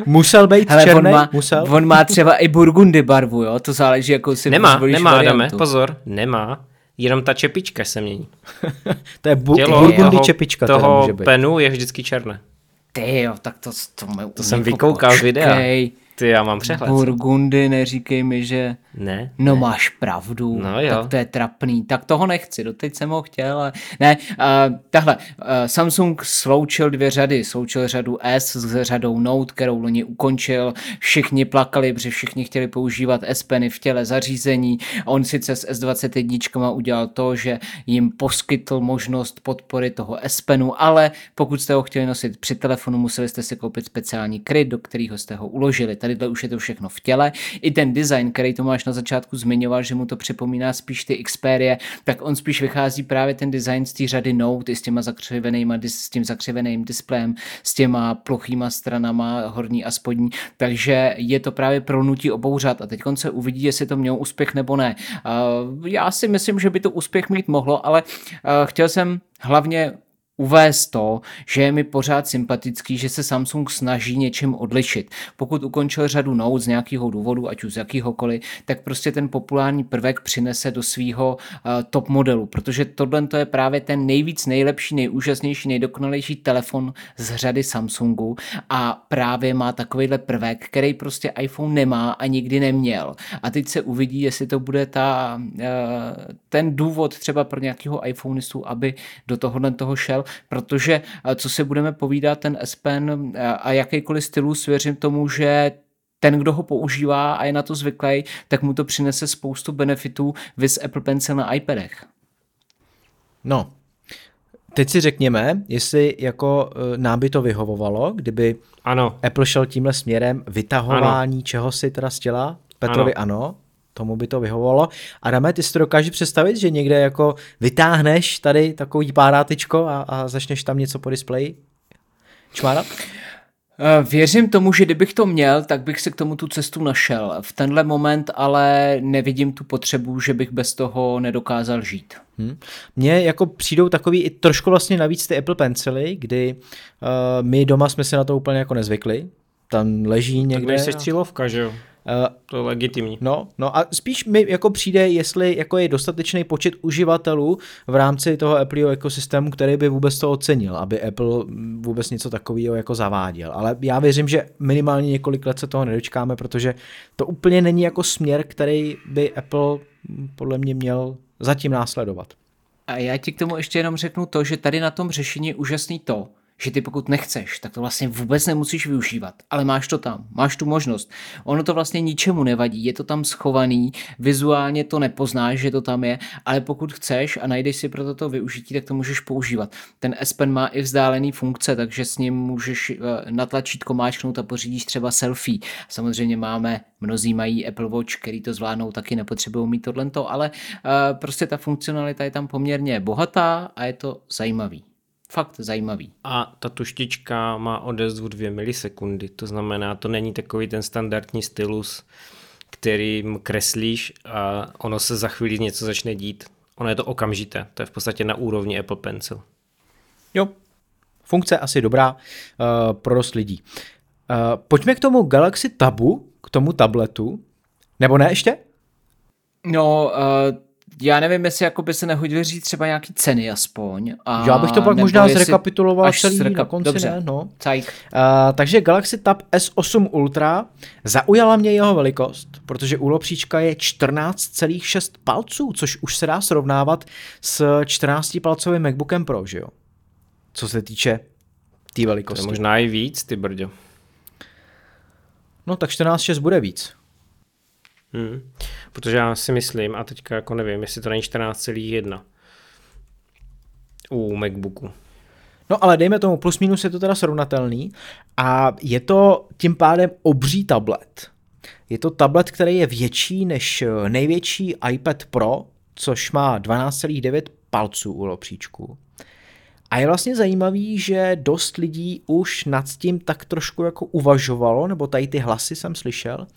Musel být Hele, on černý? má, Musel? on má třeba i burgundy barvu, jo? To záleží, jakou si nemá, zvolíš nemá, variantu. Adame, pozor, nemá. Jenom ta čepička se mění. to je bu- Tělo Burgundy toho, čepička toho může být. penu je vždycky černé. Ty jo, tak to, to, To jsem vykoukal z videa. Ty, já mám přehled. Burgundy, neříkej mi, že... Ne. No máš pravdu, No jo. tak to je trapný, tak toho nechci, doteď jsem ho chtěl, ale ne, uh, tahle, uh, Samsung sloučil dvě řady, sloučil řadu S s řadou Note, kterou loni ukončil, všichni plakali, protože všichni chtěli používat S Peny v těle zařízení, on sice s S21 udělal to, že jim poskytl možnost podpory toho S Penu, ale pokud jste ho chtěli nosit při telefonu, museli jste si koupit speciální kryt, do kterého jste ho uložili, tadyhle už je to všechno v těle, i ten design, který Tomáš na začátku zmiňoval, že mu to připomíná spíš ty Xperia, tak on spíš vychází právě ten design z té řady Note, i s těma zakřivenýma, s tím zakřiveným displejem, s těma plochýma stranama, horní a spodní, takže je to právě prolnutí obou řad a teď se uvidí, jestli to mělo úspěch nebo ne. Já si myslím, že by to úspěch mít mohlo, ale chtěl jsem hlavně uvést to, že je mi pořád sympatický, že se Samsung snaží něčím odlišit. Pokud ukončil řadu Note z nějakého důvodu, ať už z jakýhokoliv, tak prostě ten populární prvek přinese do svého uh, top modelu, protože tohle to je právě ten nejvíc nejlepší, nejúžasnější, nejdokonalejší telefon z řady Samsungu a právě má takovýhle prvek, který prostě iPhone nemá a nikdy neměl. A teď se uvidí, jestli to bude ta, uh, ten důvod třeba pro nějakého iPhoneistu, aby do tohohle toho šel, protože eh, co si budeme povídat, ten S Pen eh, a jakýkoliv stylus, věřím tomu, že ten, kdo ho používá a je na to zvyklý, tak mu to přinese spoustu benefitů vys Apple Pencil na iPadech. No, teď si řekněme, jestli jako uh, nám by to vyhovovalo, kdyby Ano, Apple šel tímhle směrem vytahování ano. čeho si teda z těla. Petrovi ano. ano, tomu by to vyhovovalo. Adame, ty si to dokážeš představit, že někde jako vytáhneš tady takový párátyčko a, a začneš tam něco po displeji čmárat? Eh, Věřím tomu, že kdybych to měl, tak bych se k tomu tu cestu našel. V tenhle moment ale nevidím tu potřebu, že bych bez toho nedokázal žít. Hmm. Mně jako přijdou takový i trošku vlastně navíc ty Apple Pencily, kdy uh, my doma jsme se na to úplně jako nezvykli. Tam leží tak někde. nejsi a- střílovka, že jo? Uh, To je legitimní. No, no a spíš mi jako přijde, jestli jako je dostatečný počet uživatelů v rámci toho Appleho ekosystému, který by vůbec to ocenil, aby Apple vůbec něco takového jako zaváděl. Ale já věřím, že minimálně několik let se toho nedočkáme, protože to úplně není jako směr, který by Apple podle mě měl zatím následovat. A já ti k tomu ještě jenom řeknu to, že tady na tom řešení je úžasný to, že ty pokud nechceš, tak to vlastně vůbec nemusíš využívat, ale máš to tam, máš tu možnost. Ono to vlastně ničemu nevadí, je to tam schovaný, vizuálně to nepoznáš, že to tam je, ale pokud chceš a najdeš si pro toto využití, tak to můžeš používat. Ten S Pen má i vzdálený funkce, takže s ním můžeš eh, na tlačítko máčknout a pořídíš třeba selfie. Samozřejmě máme, mnozí mají Apple Watch, který to zvládnou, taky nepotřebují mít tohle, ale eh, prostě ta funkcionalita je tam poměrně bohatá a je to zajímavý. Fakt zajímavý. A ta tuštička má odezvu 2 milisekundy, to znamená, to není takový ten standardní stylus, kterým kreslíš a ono se za chvíli něco začne dít. Ono je to okamžité, to je v podstatě na úrovni Apple Pencil. Jo, funkce asi dobrá uh, pro dost lidí. Uh, pojďme k tomu Galaxy Tabu, k tomu tabletu. Nebo ne ještě? No, uh, já nevím, jestli jako by se nehodil říct třeba nějaký ceny aspoň. A já bych to pak možná zrekapituloval celý zreka- na konci, Dobře. ne? No. Uh, takže Galaxy Tab S8 Ultra zaujala mě jeho velikost, protože úlopříčka je 14,6 palců, což už se dá srovnávat s 14-palcovým MacBookem Pro, že jo? Co se týče té tý To velikosti. je možná i víc, ty brďo. No tak 14,6 bude víc. Hmm. Protože já si myslím, a teďka jako nevím, jestli to není 14,1 u MacBooku. No ale dejme tomu, plus minus je to teda srovnatelný a je to tím pádem obří tablet. Je to tablet, který je větší než největší iPad Pro, což má 12,9 palců u lopříčku. A je vlastně zajímavý, že dost lidí už nad tím tak trošku jako uvažovalo, nebo tady ty hlasy jsem slyšel,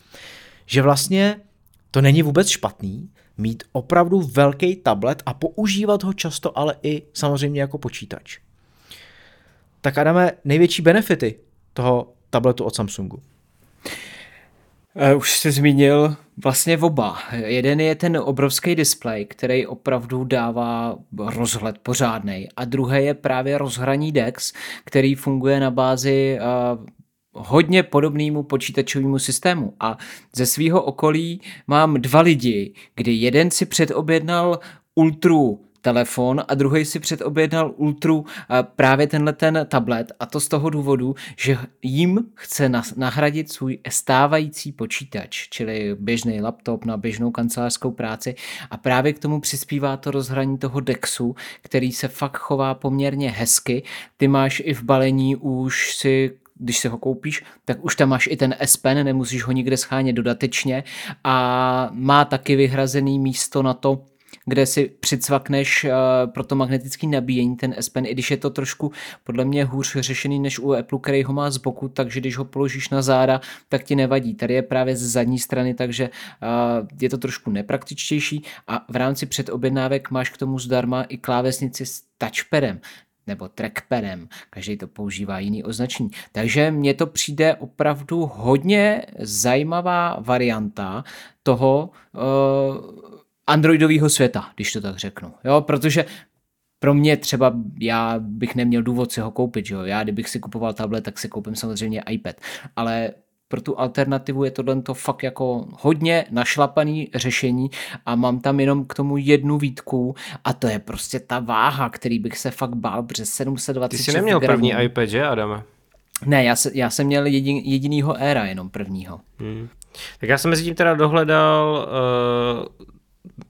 že vlastně to není vůbec špatný mít opravdu velký tablet a používat ho často ale i samozřejmě jako počítač. Tak Adame, největší benefity toho tabletu od Samsungu. Uh, už jsi zmínil vlastně oba. Jeden je ten obrovský displej, který opravdu dává rozhled pořádný, a druhý je právě rozhraní DeX, který funguje na bázi uh, hodně podobnému počítačovému systému. A ze svého okolí mám dva lidi, kdy jeden si předobjednal Ultru telefon a druhý si předobjednal Ultru právě tenhle ten tablet a to z toho důvodu, že jim chce nahradit svůj stávající počítač, čili běžný laptop na běžnou kancelářskou práci a právě k tomu přispívá to rozhraní toho Dexu, který se fakt chová poměrně hezky. Ty máš i v balení už si když se ho koupíš, tak už tam máš i ten S Pen, nemusíš ho nikde schánět dodatečně. A má taky vyhrazený místo na to, kde si přicvakneš uh, pro to magnetické nabíjení ten S Pen, i když je to trošku podle mě hůř řešený než u Apple, který ho má z boku, takže když ho položíš na záda, tak ti nevadí. Tady je právě z zadní strany, takže uh, je to trošku nepraktičtější. A v rámci předobjednávek máš k tomu zdarma i klávesnici s touchpadem nebo trackpadem, každý to používá jiný označení. Takže mně to přijde opravdu hodně zajímavá varianta toho uh, androidového světa, když to tak řeknu. Jo, protože pro mě třeba já bych neměl důvod si ho koupit, že jo? Já kdybych si kupoval tablet, tak si koupím samozřejmě iPad, ale pro tu alternativu je tohle to fakt jako hodně našlapaný řešení a mám tam jenom k tomu jednu výtku a to je prostě ta váha, který bych se fakt bál, protože 720 Ty jsi neměl gramů. první iPad, že Adame? Ne, já, se, já jsem měl jedin, jedinýho éra jenom prvního. Hmm. Tak já jsem mezi tím teda dohledal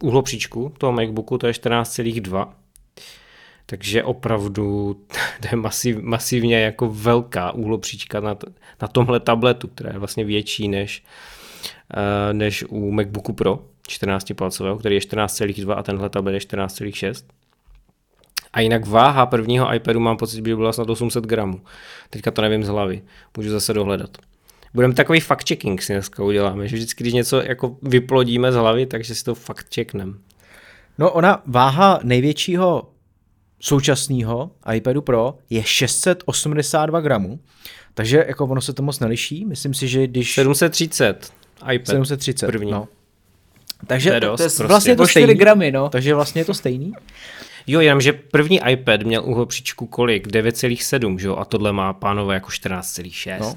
uh, uhlopříčku toho MacBooku, to je 14,2. Takže opravdu to je masiv, masivně jako velká úhlopříčka na, na tomhle tabletu, která je vlastně větší než, uh, než u MacBooku Pro 14 palcového, který je 14,2 a tenhle tablet je 14,6. A jinak váha prvního iPadu mám pocit, že by byla snad 800 gramů. Teďka to nevím z hlavy, můžu zase dohledat. Budeme takový fact-checking si dneska uděláme, že vždycky, když něco jako vyplodíme z hlavy, takže si to fakt checknem. No ona váha největšího současného iPadu Pro je 682 gramů, takže jako ono se to moc neliší. Myslím si, že když... 730 iPad 730, první. no. Takže to je, dost, to je prostě. vlastně to O 4 stejný. gramy, no. Takže vlastně je to stejný. Jo, jenom, že první iPad měl uhlopříčku kolik? 9,7, že jo? A tohle má pánové jako 14,6. No.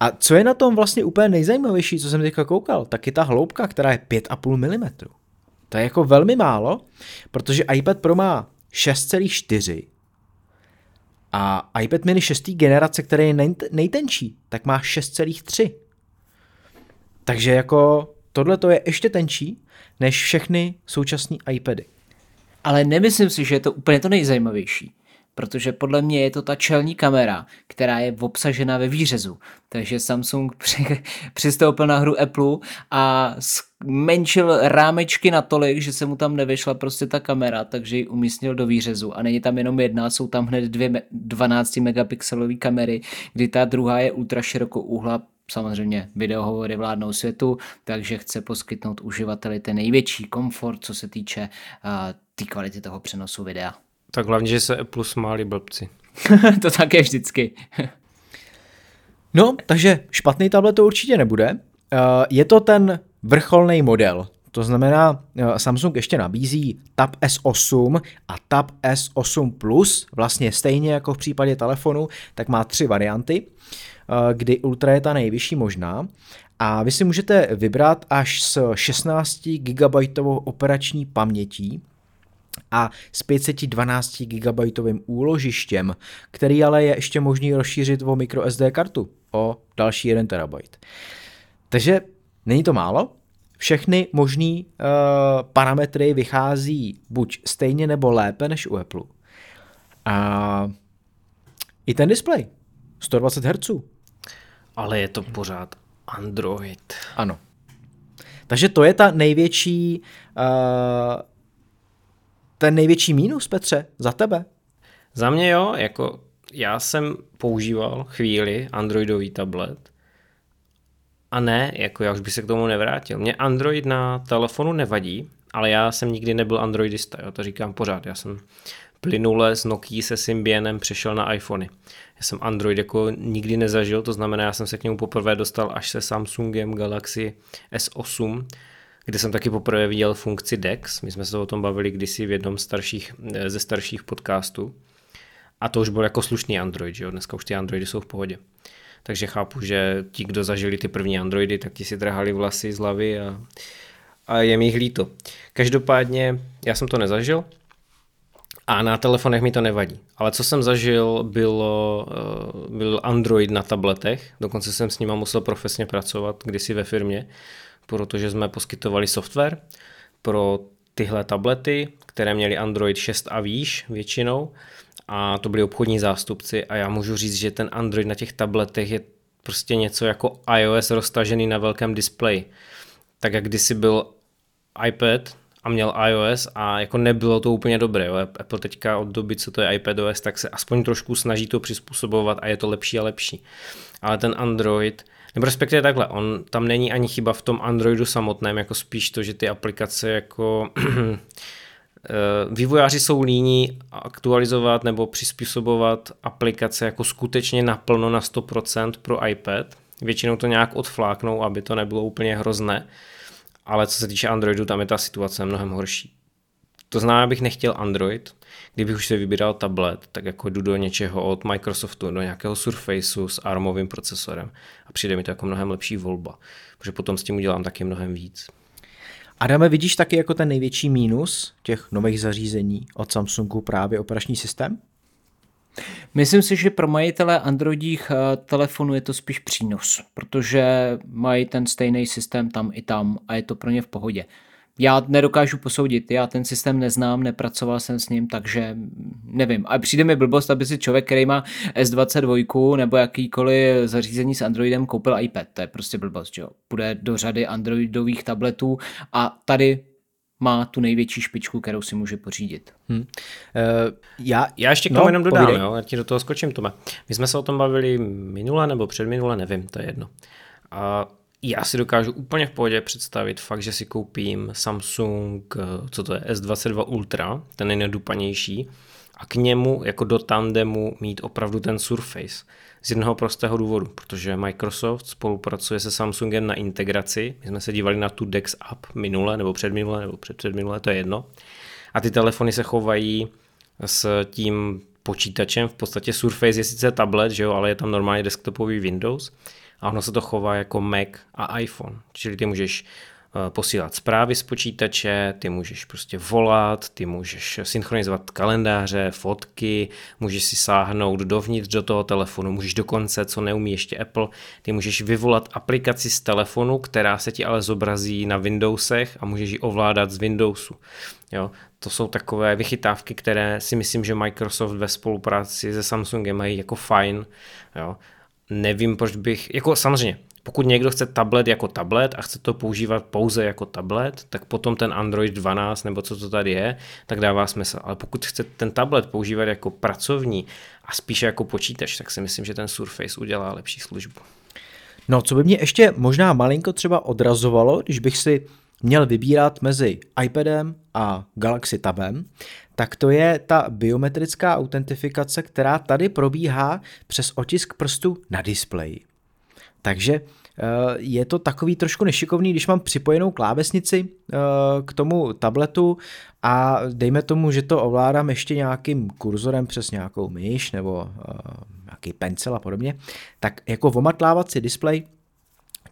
A co je na tom vlastně úplně nejzajímavější, co jsem teďka koukal, tak je ta hloubka, která je 5,5 mm. To je jako velmi málo, protože iPad Pro má 6,4 a iPad mini 6. generace, který je nejtenčí, tak má 6,3. Takže jako tohle to je ještě tenčí než všechny současné iPady. Ale nemyslím si, že je to úplně to nejzajímavější protože podle mě je to ta čelní kamera, která je obsažena ve výřezu. Takže Samsung při, přistoupil na hru Apple a zmenšil rámečky natolik, že se mu tam nevyšla prostě ta kamera, takže ji umístil do výřezu. A není tam jenom jedna, jsou tam hned dvě 12 megapixelové kamery, kdy ta druhá je ultra širokouhla, samozřejmě videohovory vládnou světu, takže chce poskytnout uživateli ten největší komfort, co se týče uh, té kvality toho přenosu videa. Tak hlavně, že se Apple smáli blbci. to také vždycky. no, takže špatný tablet to určitě nebude. Je to ten vrcholný model. To znamená, Samsung ještě nabízí Tab S8 a Tab S8 Plus, vlastně stejně jako v případě telefonu, tak má tři varianty, kdy Ultra je ta nejvyšší možná. A vy si můžete vybrat až s 16 GB operační pamětí, a s 512 GB úložištěm, který ale je ještě možný rozšířit o microSD kartu o další 1 TB. Takže není to málo, všechny možné uh, parametry vychází buď stejně nebo lépe než u Apple. A i ten displej, 120 Hz. Ale je to pořád Android. Ano. Takže to je ta největší, uh, ten největší mínus, Petře, za tebe. Za mě jo, jako já jsem používal chvíli Androidový tablet a ne, jako já už bych se k tomu nevrátil. Mě Android na telefonu nevadí, ale já jsem nikdy nebyl androidista, jo, to říkám pořád. Já jsem plynule z Nokia se Symbienem přešel na iPhony. Já jsem Android jako nikdy nezažil, to znamená, já jsem se k němu poprvé dostal až se Samsungem Galaxy S8, kde jsem taky poprvé viděl funkci DeX. My jsme se o tom bavili kdysi v jednom starších, ze starších podcastů. A to už byl jako slušný Android, že jo? dneska už ty Androidy jsou v pohodě takže chápu, že ti, kdo zažili ty první Androidy, tak ti si trhali vlasy z hlavy a, a je mi líto. Každopádně já jsem to nezažil a na telefonech mi to nevadí. Ale co jsem zažil, bylo, eh, byl Android na tabletech, dokonce jsem s ním musel profesně pracovat kdysi ve firmě, protože jsme poskytovali software pro tyhle tablety, které měly Android 6 a výš většinou a to byli obchodní zástupci a já můžu říct, že ten Android na těch tabletech je prostě něco jako iOS roztažený na velkém displeji. Tak jak kdysi byl iPad a měl iOS a jako nebylo to úplně dobré. Jo. Apple teďka od doby, co to je iPadOS, tak se aspoň trošku snaží to přizpůsobovat a je to lepší a lepší. Ale ten Android, nebo respektive takhle, on tam není ani chyba v tom Androidu samotném, jako spíš to, že ty aplikace jako vývojáři jsou líní aktualizovat nebo přizpůsobovat aplikace jako skutečně naplno na 100% pro iPad. Většinou to nějak odfláknou, aby to nebylo úplně hrozné, ale co se týče Androidu, tam je ta situace mnohem horší. To znamená, abych nechtěl Android, kdybych už si vybíral tablet, tak jako jdu do něčeho od Microsoftu, do nějakého Surfaceu s ARMovým procesorem a přijde mi to jako mnohem lepší volba, protože potom s tím udělám taky mnohem víc. Adame, vidíš taky jako ten největší mínus těch nových zařízení od Samsungu právě operační systém? Myslím si, že pro majitele Androidích eh, telefonů je to spíš přínos, protože mají ten stejný systém tam i tam a je to pro ně v pohodě já nedokážu posoudit, já ten systém neznám, nepracoval jsem s ním, takže nevím. A přijde mi blbost, aby si člověk, který má S22 nebo jakýkoliv zařízení s Androidem koupil iPad. To je prostě blbost, že jo. Půjde do řady Androidových tabletů a tady má tu největší špičku, kterou si může pořídit. Hmm. Uh, já, já ještě k tomu no, jenom dodám, jo, já ti do toho skočím, Tome. My jsme se o tom bavili minule nebo předminule, nevím, to je jedno. A já si dokážu úplně v pohodě představit fakt, že si koupím Samsung, co to je, S22 Ultra, ten je nedupanější, a k němu jako do tandemu mít opravdu ten Surface. Z jednoho prostého důvodu, protože Microsoft spolupracuje se Samsungem na integraci. My jsme se dívali na tu Dex app minule, nebo předminule, nebo předpředminule, to je jedno. A ty telefony se chovají s tím počítačem, v podstatě Surface je sice tablet, že jo, ale je tam normálně desktopový Windows a ono se to chová jako Mac a iPhone. Čili ty můžeš eh, posílat zprávy z počítače, ty můžeš prostě volat, ty můžeš synchronizovat kalendáře, fotky, můžeš si sáhnout dovnitř do toho telefonu, můžeš dokonce, co neumí ještě Apple, ty můžeš vyvolat aplikaci z telefonu, která se ti ale zobrazí na Windowsech a můžeš ji ovládat z Windowsu. Jo, to jsou takové vychytávky, které si myslím, že Microsoft ve spolupráci se Samsungem mají jako fajn. Jo nevím, proč bych, jako samozřejmě, pokud někdo chce tablet jako tablet a chce to používat pouze jako tablet, tak potom ten Android 12 nebo co to tady je, tak dává smysl. Ale pokud chce ten tablet používat jako pracovní a spíše jako počítač, tak si myslím, že ten Surface udělá lepší službu. No, co by mě ještě možná malinko třeba odrazovalo, když bych si měl vybírat mezi iPadem a Galaxy Tabem, tak to je ta biometrická autentifikace, která tady probíhá přes otisk prstu na displeji. Takže eh, je to takový trošku nešikovný, když mám připojenou klávesnici eh, k tomu tabletu a dejme tomu, že to ovládám ještě nějakým kurzorem přes nějakou myš nebo eh, nějaký pencil a podobně, tak jako omatlávací displej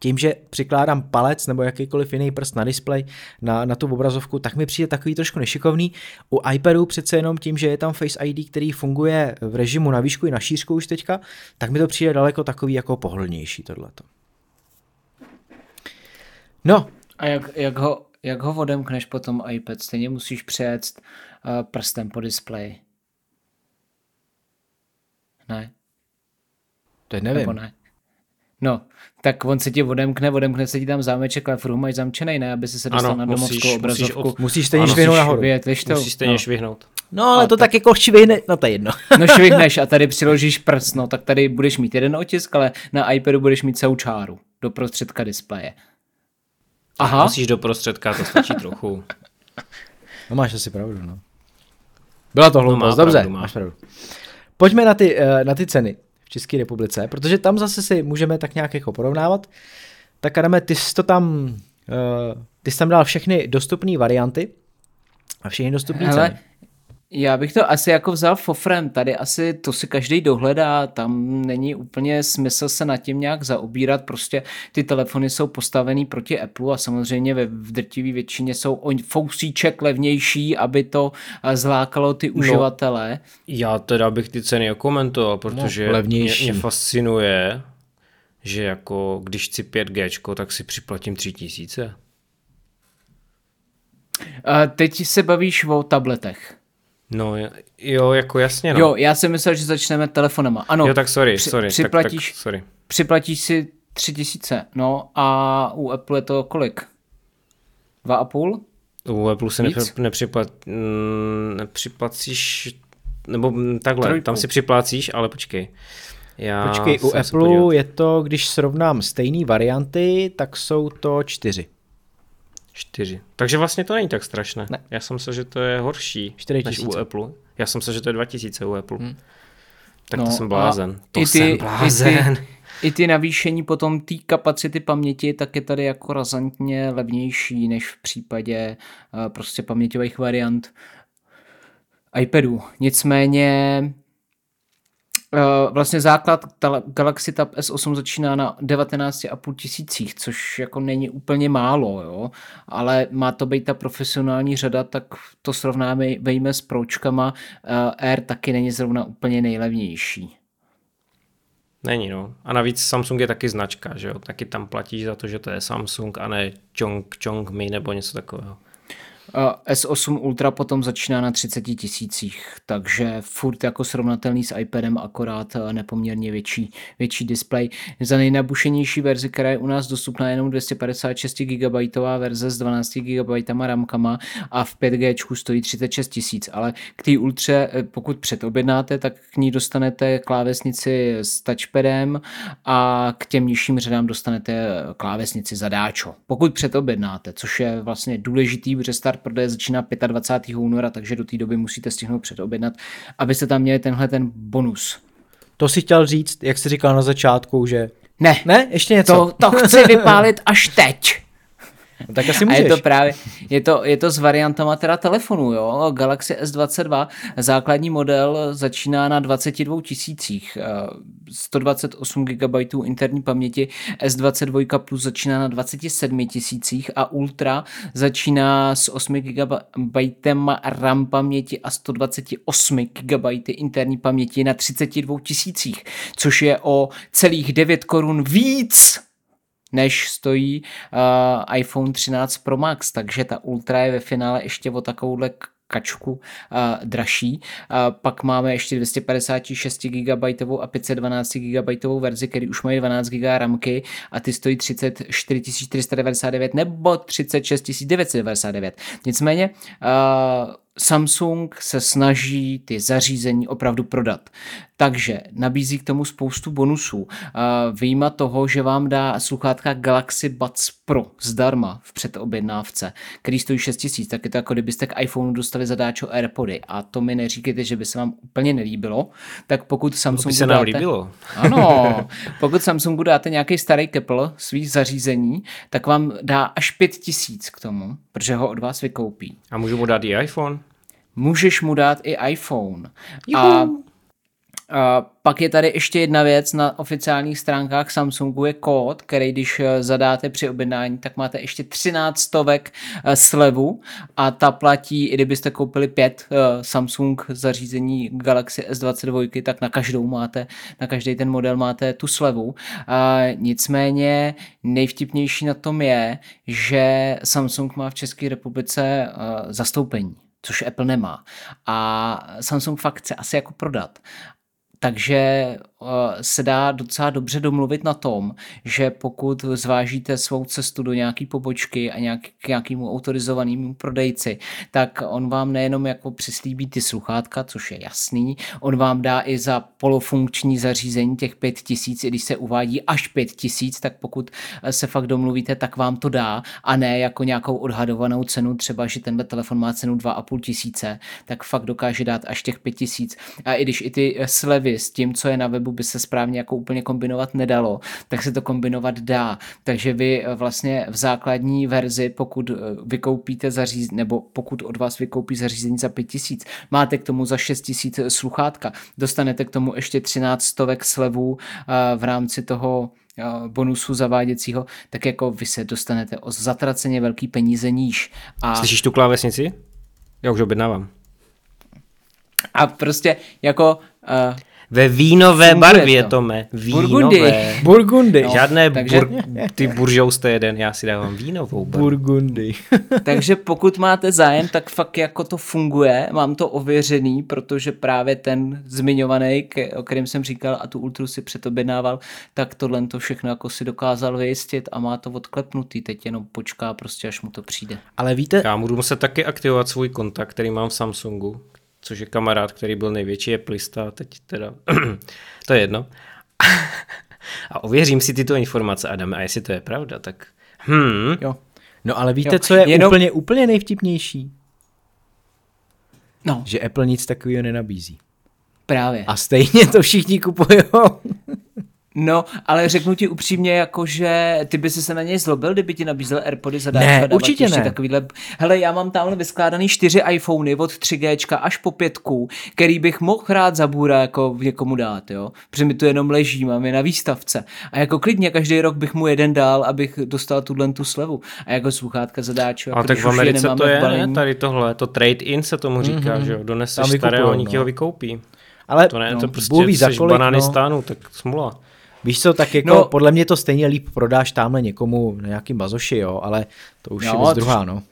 tím, že přikládám palec nebo jakýkoliv jiný prst na displej, na, na tu obrazovku, tak mi přijde takový trošku nešikovný. U iPadu přece jenom tím, že je tam Face ID, který funguje v režimu na výšku i na šířku už teďka, tak mi to přijde daleko takový jako pohodlnější tohleto. No. A jak, jak, ho, jak ho odemkneš potom iPad? Stejně musíš přejet uh, prstem po displeji. Ne? To nevím. Nebo ne? No, tak on se ti odemkne, odemkne se ti tam zámeček, ale furt máš zamčený, ne, aby si se dostal ano, na domovskou musíš, obrazovku. Musíš, musíš stejně švihnout nahoru. Vět, to? Musíš stejně no. švihnout. No, ale a to tak, tak jako švihne, no to je jedno. no švihneš a tady přiložíš prst, no tak tady budeš mít jeden otisk, ale na iPadu budeš mít celou čáru do prostředka displeje. Aha. Musíš do prostředka, to stačí trochu. No máš asi pravdu, no. Byla to hloupost, no, dobře, pravdu, má. máš pravdu. Pojďme na ty, eh, na ty ceny. České republice, protože tam zase si můžeme tak nějak jako porovnávat. Tak Adame, ty jsi to tam, uh, ty jsi tam dal všechny dostupné varianty a všechny dostupné ceny. Já bych to asi jako vzal fofrem, tady asi to si každý dohledá, tam není úplně smysl se nad tím nějak zaobírat, prostě ty telefony jsou postavený proti Apple a samozřejmě ve v drtivé většině jsou o fousíček levnější, aby to eh, zlákalo ty no, uživatele. Já teda bych ty ceny okomentoval, protože no, levnější. Mě, mě fascinuje, že jako když chci 5G, tak si připlatím 3000. A teď se bavíš o tabletech. No jo, jako jasně. No. Jo, já jsem myslel, že začneme telefonama. Ano. Jo, tak sorry, při, sorry. Připlatíš, tak, tak, sorry. připlatíš si tři tisíce, no a u Apple je to kolik? Dva a půl? U Apple si nepřiplat, mm, nepřiplacíš, nebo takhle, Trojku. tam si připlácíš, ale počkej. Já počkej, u Apple je to, když srovnám stejné varianty, tak jsou to čtyři. Čtyři. Takže vlastně to není tak strašné. Ne. Já jsem myslel, že to je horší 4 než u Apple. Já jsem myslel, že to je 2000 u Apple. Hmm. Tak no, to jsem blázen. To i ty, jsem blázen. I ty, I ty navýšení potom té kapacity paměti, tak je tady jako razantně levnější než v případě uh, prostě paměťových variant iPadu. Nicméně Eh, vlastně základ Galaxy Tab S8 začíná na 19,5 tisících, což jako není úplně málo, jo? ale má to být ta profesionální řada, tak to srovnáme vejme s pročkama, eh, Air taky není zrovna úplně nejlevnější. Není, no. A navíc Samsung je taky značka, že jo? Taky tam platíš za to, že to je Samsung a ne Chong, Chong Mi nebo něco takového. S8 Ultra potom začíná na 30 tisících, takže furt jako srovnatelný s iPadem, akorát eh, nepoměrně větší, větší display. Za nejnabušenější verzi, která je u nás dostupná jenom 256 GB verze s 12 GB ramkama a v 5G stojí 36 tisíc, ale k té Ultře, eh, pokud předobjednáte, tak k ní dostanete klávesnici s touchpadem a k těm nižším řadám dostanete klávesnici zadáčo. Pokud předobjednáte, což je vlastně důležitý, protože start prodeje začíná 25. února, takže do té doby musíte stihnout předobjednat, abyste tam měli tenhle ten bonus. To si chtěl říct, jak jsi říkal na začátku, že... Ne. Ne? Ještě něco? To, to chci vypálit až teď. No, tak asi můžeš. A je to právě, je to, je to s variantama teda telefonu, jo. Galaxy S22, základní model začíná na 22 tisících, 128 GB interní paměti, S22 Plus začíná na 27 tisících a Ultra začíná s 8 GB RAM paměti a 128 GB interní paměti na 32 tisících, což je o celých 9 korun víc než stojí uh, iPhone 13 Pro Max, takže ta Ultra je ve finále ještě o takovouhle kačku uh, dražší. Uh, pak máme ještě 256 GB a 512 GB verzi, který už mají 12 GB ramky a ty stojí 34 499 nebo 36 999. Nicméně uh, Samsung se snaží ty zařízení opravdu prodat. Takže nabízí k tomu spoustu bonusů. Výjima toho, že vám dá sluchátka Galaxy Buds Pro zdarma v předobjednávce, který stojí 6000, tak je to jako kdybyste k iPhoneu dostali zadáčo AirPody. A to mi neříkejte, že by se vám úplně nelíbilo. Tak pokud Samsungu by se nám dáte... líbilo. Ano, pokud Samsungu dáte nějaký starý Kepl svých zařízení, tak vám dá až 5000 k tomu, protože ho od vás vykoupí. A můžu mu dát i iPhone? Můžeš mu dát i iPhone. Juhu. A a pak je tady ještě jedna věc, na oficiálních stránkách Samsungu je kód, který když eh, zadáte při objednání, tak máte ještě 13 stovek eh, slevu a ta platí, i kdybyste koupili pět eh, Samsung zařízení Galaxy S22, tak na každou máte, na každý ten model máte tu slevu. A nicméně nejvtipnější na tom je, že Samsung má v České republice zastoupení což Apple nemá. A Samsung fakt chce asi jako prodat. Takže eh, se dá docela dobře domluvit na tom, že pokud zvážíte svou cestu do nějaké pobočky a nějak, k nějakému autorizovanému prodejci, tak on vám nejenom jako přislíbí ty sluchátka, což je jasný, on vám dá i za polofunkční zařízení těch 5000, i když se uvádí až 5000, tak pokud eh, se fakt domluvíte, tak vám to dá a ne jako nějakou odhadovanou cenu, třeba, že tenhle telefon má cenu 2,5 tisíce, tak fakt dokáže dát až těch 5000. A i když i ty eh, s tím, co je na webu, by se správně jako úplně kombinovat nedalo, tak se to kombinovat dá. Takže vy eh, vlastně v základní verzi, pokud eh, vykoupíte zařízení, nebo pokud od vás vykoupí zařízení za 5000, máte k tomu za 6000 sluchátka, dostanete k tomu ještě 13 stovek slevů eh, v rámci toho bonusu zaváděcího, tak jako vy se dostanete o zatraceně velký peníze níž. A... Slyšíš tu klávesnici? Já už objednávám. A prostě jako uh, ve vínové barvě, to. Tome. Vínové. Burgundy. Burgundy. No, Žádné takže... bur... ty buržouste jeden, já si dávám vínovou barvu. Burgundy. takže pokud máte zájem, tak fakt jako to funguje. Mám to ověřený, protože právě ten zmiňovaný, o kterém jsem říkal a tu ultru si předobjednával, tak tohle to všechno jako si dokázal vyjistit a má to odklepnutý. Teď jenom počká prostě, až mu to přijde. Ale víte... Já budu muset taky aktivovat svůj kontakt, který mám v Samsungu, což je kamarád, který byl největší Applista, teď teda, to je jedno. a ověřím si tyto informace, Adam, a jestli to je pravda, tak hmm. Jo. No ale víte, jo. co je Jenom... úplně, úplně nejvtipnější? No. Že Apple nic takového nenabízí. Právě. A stejně to všichni kupují. No, ale řeknu ti upřímně, jako že ty by si se na něj zlobil, kdyby ti nabízel Airpody za Ne, určitě ne. Takovýhle... Hele, já mám tamhle vyskládaný čtyři iPhony od 3G až po pětku, který bych mohl rád za bůra jako někomu dát, jo. Protože mi to jenom leží, mám je na výstavce. A jako klidně každý rok bych mu jeden dal, abych dostal tuhle tu slevu. A jako sluchátka. Jako a tak v Americe to je, ne? Tady tohle, to trade-in se tomu říká, mm-hmm. že jo. Doneseš starého, oni ti ho vykoupí. Ale to ne, no, to prostě jsi banány no. stánu, tak smula. Víš co, tak jako no, podle mě to stejně líp prodáš tamhle někomu na nějakým bazoši, jo, ale to už jo, je věc druhá, no.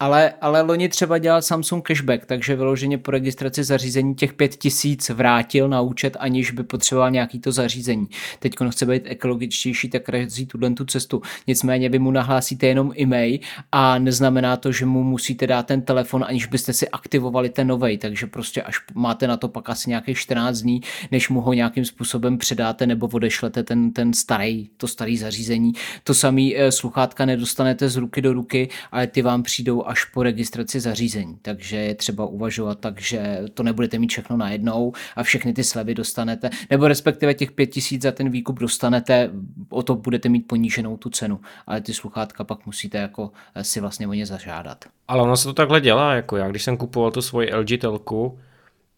Ale, ale loni třeba dělal Samsung cashback, takže vyloženě po registraci zařízení těch 5000 vrátil na účet, aniž by potřeboval nějaký to zařízení. Teď on chce být ekologičtější, tak razí tuhle tu cestu. Nicméně vy mu nahlásíte jenom e-mail a neznamená to, že mu musíte dát ten telefon, aniž byste si aktivovali ten novej, takže prostě až máte na to pak asi nějakých 14 dní, než mu ho nějakým způsobem předáte nebo odešlete ten, ten starý, to starý zařízení. To samý e, sluchátka nedostanete z ruky do ruky, ale ty vám přijdou až po registraci zařízení. Takže je třeba uvažovat tak, že to nebudete mít všechno najednou a všechny ty slevy dostanete, nebo respektive těch pět tisíc za ten výkup dostanete, o to budete mít poníženou tu cenu, ale ty sluchátka pak musíte jako eh, si vlastně o ně zažádat. Ale ono se to takhle dělá, jako já, když jsem kupoval tu svoji LG telku,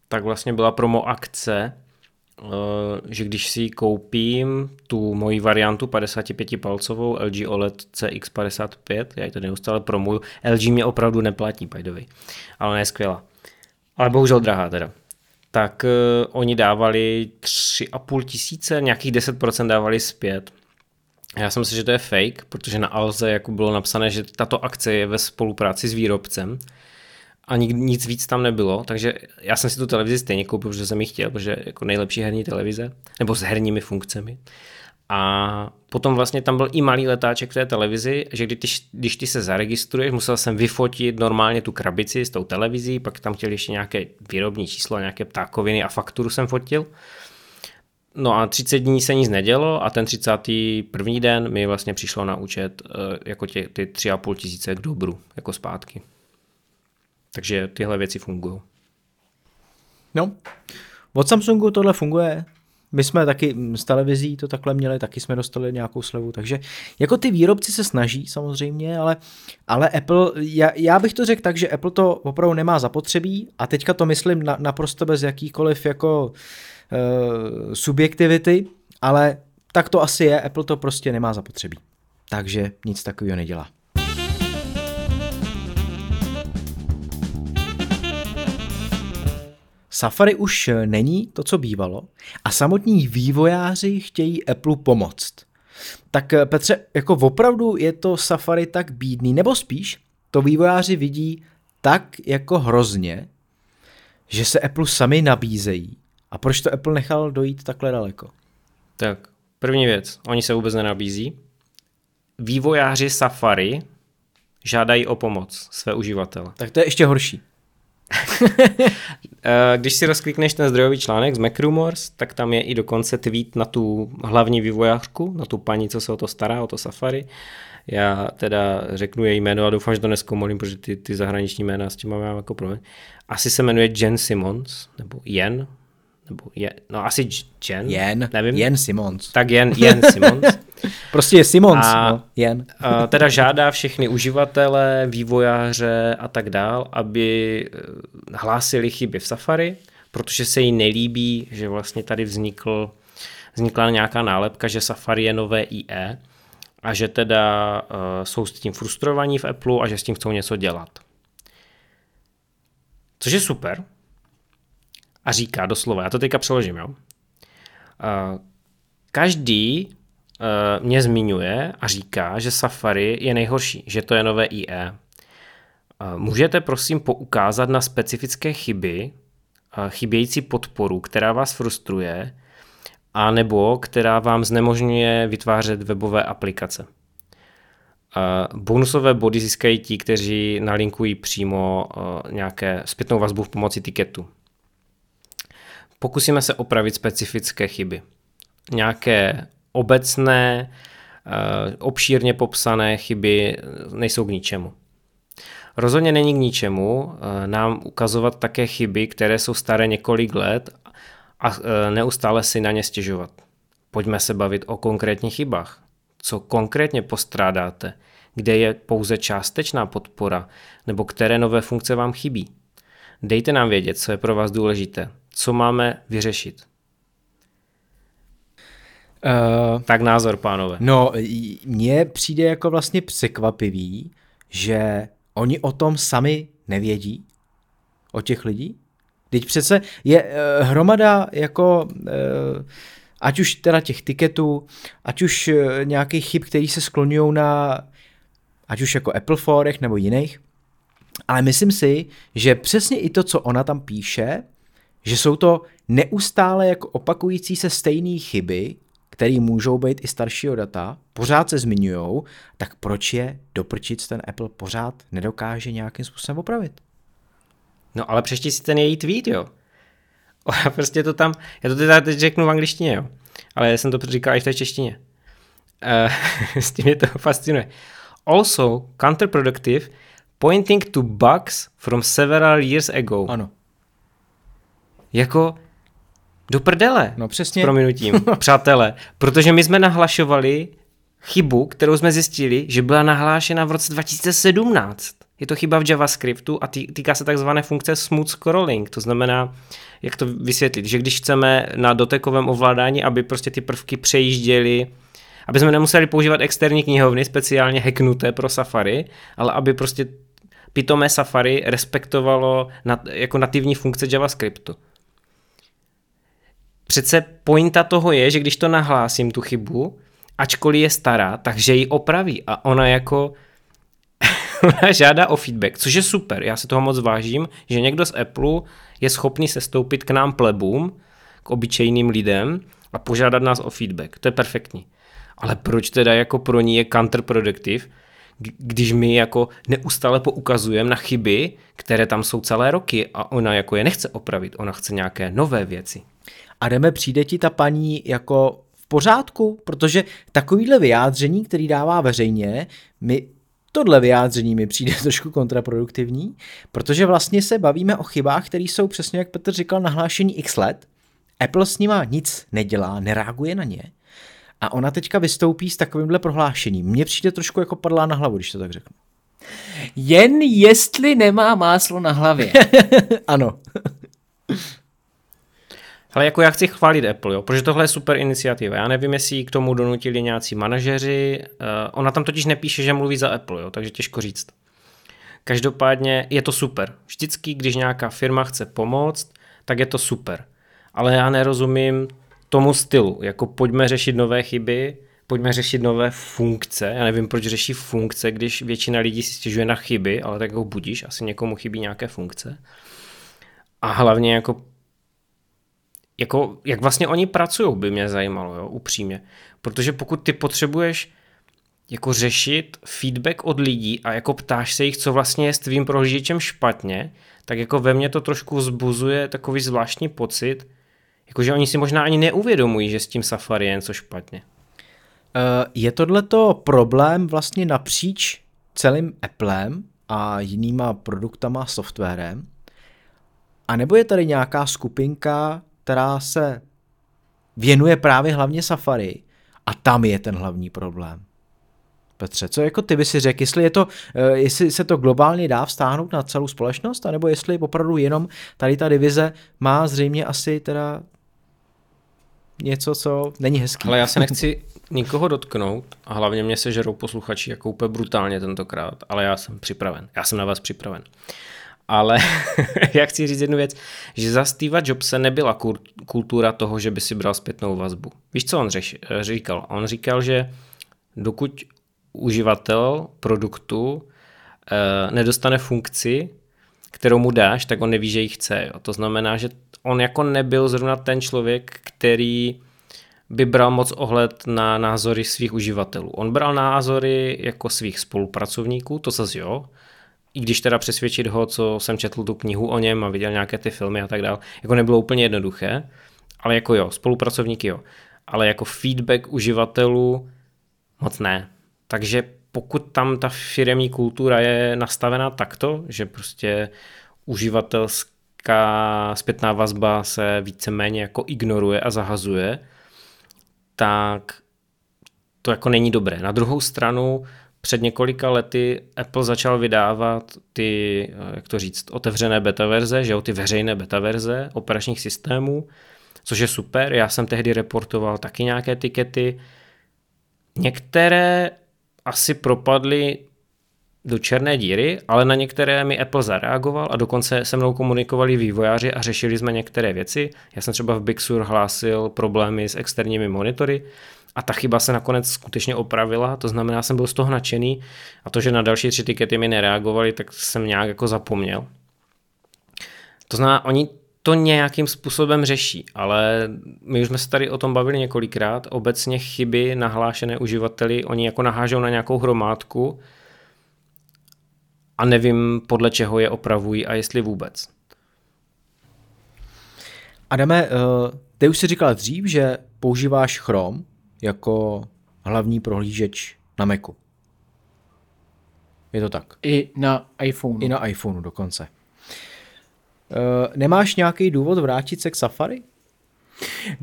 tak vlastně byla promo akce, že když si koupím tu moji variantu 55-palcovou LG OLED CX55, já ji to neustále promuju, LG mě opravdu neplatí, by the way, ale ona je skvělá. Ale bohužel drahá teda. Tak uh, oni dávali 3,5 tisíce, nějakých 10% dávali zpět. Já jsem si, že to je fake, protože na Alze jako bylo napsané, že tato akce je ve spolupráci s výrobcem a nic víc tam nebylo, takže já jsem si tu televizi stejně koupil, protože jsem ji chtěl, protože jako nejlepší herní televize, nebo s herními funkcemi. A potom vlastně tam byl i malý letáček v té televizi, že když, když ty se zaregistruješ, musel jsem vyfotit normálně tu krabici s tou televizí, pak tam chtěli ještě nějaké výrobní číslo, nějaké ptákoviny a fakturu jsem fotil. No a 30 dní se nic nedělo a ten 31. den mi vlastně přišlo na účet eh, jako tě, ty 3,5 tisíce k dobru, jako zpátky. Takže tyhle věci fungují. No, od Samsungu tohle funguje. My jsme taky z televizí to takhle měli, taky jsme dostali nějakou slevu, takže jako ty výrobci se snaží samozřejmě, ale, ale Apple, já, já bych to řekl tak, že Apple to opravdu nemá zapotřebí a teďka to myslím na, naprosto bez jakýkoliv jako uh, subjektivity, ale tak to asi je, Apple to prostě nemá zapotřebí. Takže nic takového nedělá. Safari už není to, co bývalo a samotní vývojáři chtějí Apple pomoct. Tak Petře, jako opravdu je to Safari tak bídný, nebo spíš to vývojáři vidí tak jako hrozně, že se Apple sami nabízejí. A proč to Apple nechal dojít takhle daleko? Tak, první věc, oni se vůbec nenabízí. Vývojáři Safari žádají o pomoc své uživatele. Tak to je ještě horší. Eh, když si rozklikneš ten zdrojový článek z MacRumors, tak tam je i dokonce tweet na tu hlavní vývojářku, na tu paní, co se o to stará, o to Safari. Já teda řeknu její jméno a doufám, že to neskomolím, protože ty, ty zahraniční jména s tím mám jako problém. Asi se jmenuje Jen Simmons, nebo Jen, nebo je, no asi Jen, Jen, nevím. Jen Simons. Tak Jen, Jen Simons. prostě je Simons, a, no, Jen. a teda žádá všechny uživatele, vývojáře a tak dál, aby eh, hlásili chyby v Safari, protože se jí nelíbí, že vlastně tady vznikl, vznikla nějaká nálepka, že Safari je nové IE a že teda uh, jsou s tím frustrovaní v Apple a že s tím chcou něco dělat. Což je super, a říká doslova, já to teďka přeložím, jo. Každý mě zmiňuje a říká, že Safari je nejhorší, že to je nové IE. Můžete prosím poukázat na specifické chyby, chybějící podporu, která vás frustruje, a nebo která vám znemožňuje vytvářet webové aplikace. Bonusové body získají ti, kteří nalinkují přímo nějaké zpětnou vazbu v pomoci tiketu. Pokusíme se opravit specifické chyby. Nějaké obecné, eh, obšírně popsané chyby nejsou k ničemu. Rozhodně není k ničemu eh, nám ukazovat také chyby, které jsou staré několik let a eh, neustále si na ně stěžovat. Pojďme se bavit o konkrétních chybách. Co konkrétně postrádáte? Kde je pouze částečná podpora? Nebo které nové funkce vám chybí? Dejte nám vědět, co je pro vás důležité co máme vyřešit. Uh, tak názor, pánové. No, mně přijde jako vlastně překvapivý, že oni o tom sami nevědí, o těch lidí. Teď přece je uh, hromada jako, uh, ať už teda těch tiketů, ať už uh, nějakých chyb, který se sklonují na, ať už jako Apple Forech nebo jiných, ale myslím si, že přesně i to, co ona tam píše, že jsou to neustále jako opakující se stejné chyby, které můžou být i staršího data, pořád se zmiňují, tak proč je doprčit ten Apple pořád nedokáže nějakým způsobem opravit? No ale přečti si ten její tweet, jo. Ona prostě to tam, já to teda teď řeknu v angličtině, jo. Ale já jsem to říkal i v té češtině. Uh, s tím mě to fascinuje. Also counterproductive, pointing to bugs from several years ago. Ano jako do prdele. No přesně. S prominutím, přátelé. Protože my jsme nahlašovali chybu, kterou jsme zjistili, že byla nahlášena v roce 2017. Je to chyba v JavaScriptu a tý, týká se takzvané funkce smooth scrolling. To znamená, jak to vysvětlit, že když chceme na dotekovém ovládání, aby prostě ty prvky přejížděly, aby jsme nemuseli používat externí knihovny speciálně hacknuté pro Safari, ale aby prostě pitomé Safari respektovalo nat, jako nativní funkce JavaScriptu. Přece pointa toho je, že když to nahlásím, tu chybu, ačkoliv je stará, takže ji opraví a ona jako ona žádá o feedback, což je super, já se toho moc vážím, že někdo z Apple je schopný se stoupit k nám plebům, k obyčejným lidem a požádat nás o feedback, to je perfektní. Ale proč teda jako pro ní je counterproductive, když my jako neustále poukazujeme na chyby, které tam jsou celé roky a ona jako je nechce opravit, ona chce nějaké nové věci. A jdeme, přijde ti ta paní jako v pořádku, protože takovýhle vyjádření, který dává veřejně, mi Tohle vyjádření mi přijde trošku kontraproduktivní, protože vlastně se bavíme o chybách, které jsou přesně, jak Petr říkal, nahlášení x let. Apple s nima nic nedělá, nereaguje na ně. A ona teďka vystoupí s takovýmhle prohlášením. Mně přijde trošku jako padlá na hlavu, když to tak řeknu. Jen jestli nemá máslo na hlavě. ano. Ale jako já chci chválit Apple, jo, protože tohle je super iniciativa. Já nevím, jestli k tomu donutili nějací manažeři. Uh, ona tam totiž nepíše, že mluví za Apple, jo, takže těžko říct. Každopádně je to super. Vždycky, když nějaká firma chce pomoct, tak je to super. Ale já nerozumím tomu stylu, jako pojďme řešit nové chyby, pojďme řešit nové funkce. Já nevím, proč řeší funkce, když většina lidí si stěžuje na chyby, ale tak ho budíš, asi někomu chybí nějaké funkce. A hlavně jako jako, jak vlastně oni pracují, by mě zajímalo, jo, upřímně. Protože pokud ty potřebuješ jako řešit feedback od lidí a jako ptáš se jich, co vlastně je s tvým prohlížečem špatně, tak jako ve mně to trošku vzbuzuje takový zvláštní pocit, jakože oni si možná ani neuvědomují, že s tím Safari je něco špatně. Eh, je tohleto problém vlastně napříč celým Applem a jinýma produktama, softwarem? A nebo je tady nějaká skupinka, která se věnuje právě hlavně Safari a tam je ten hlavní problém. Petře, co jako ty by si řekl, jestli, je to, eh, jestli se to globálně dá vztáhnout na celou společnost, anebo jestli opravdu jenom tady ta divize má zřejmě asi teda něco, co není hezký. Ale já se nechci nikoho dotknout a hlavně mě se žerou posluchači jako úplně brutálně tentokrát, ale já jsem připraven. Já jsem na vás připraven. Uh, ale já chci říct jednu věc, že za Steva Jobse nebyla kultura toho, že by si bral zpětnou vazbu. Víš, co on řeš, říkal? On říkal, že dokud uživatel produktu eh, nedostane funkci, kterou mu dáš, tak on neví, že ji chce. Jo. To znamená, že on jako nebyl zrovna ten člověk, který by bral moc ohled na názory svých uživatelů. On bral názory jako svých spolupracovníků, to zase jo, i když teda přesvědčit ho, co jsem četl tu knihu o něm a viděl nějaké ty filmy a tak dále, jako nebylo úplně jednoduché, ale jako jo, spolupracovníky jo, ale jako feedback uživatelů moc ne. Takže pokud tam ta firemní kultura je nastavená takto, že prostě uživatelská zpětná vazba se víceméně jako ignoruje a zahazuje, tak to jako není dobré. Na druhou stranu před několika lety Apple začal vydávat ty, jak to říct, otevřené beta verze, že jo, ty veřejné beta verze operačních systémů, což je super. Já jsem tehdy reportoval taky nějaké etikety. Některé asi propadly do černé díry, ale na některé mi Apple zareagoval a dokonce se mnou komunikovali vývojáři a řešili jsme některé věci. Já jsem třeba v Big Sur hlásil problémy s externími monitory, a ta chyba se nakonec skutečně opravila, to znamená, jsem byl z toho nadšený a to, že na další tři tikety mi nereagovali, tak jsem nějak jako zapomněl. To znamená, oni to nějakým způsobem řeší, ale my už jsme se tady o tom bavili několikrát, obecně chyby nahlášené uživateli, oni jako nahážou na nějakou hromádku a nevím podle čeho je opravují a jestli vůbec. Adame, eh, ty už si říkal dřív, že používáš Chrome, jako hlavní prohlížeč na Macu. Je to tak? I na iPhone. I na iPhoneu dokonce. E, nemáš nějaký důvod vrátit se k Safari?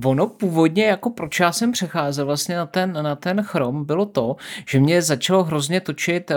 Ono původně, jako proč já jsem přecházel vlastně na ten, na ten Chrome, bylo to, že mě začalo hrozně točit uh,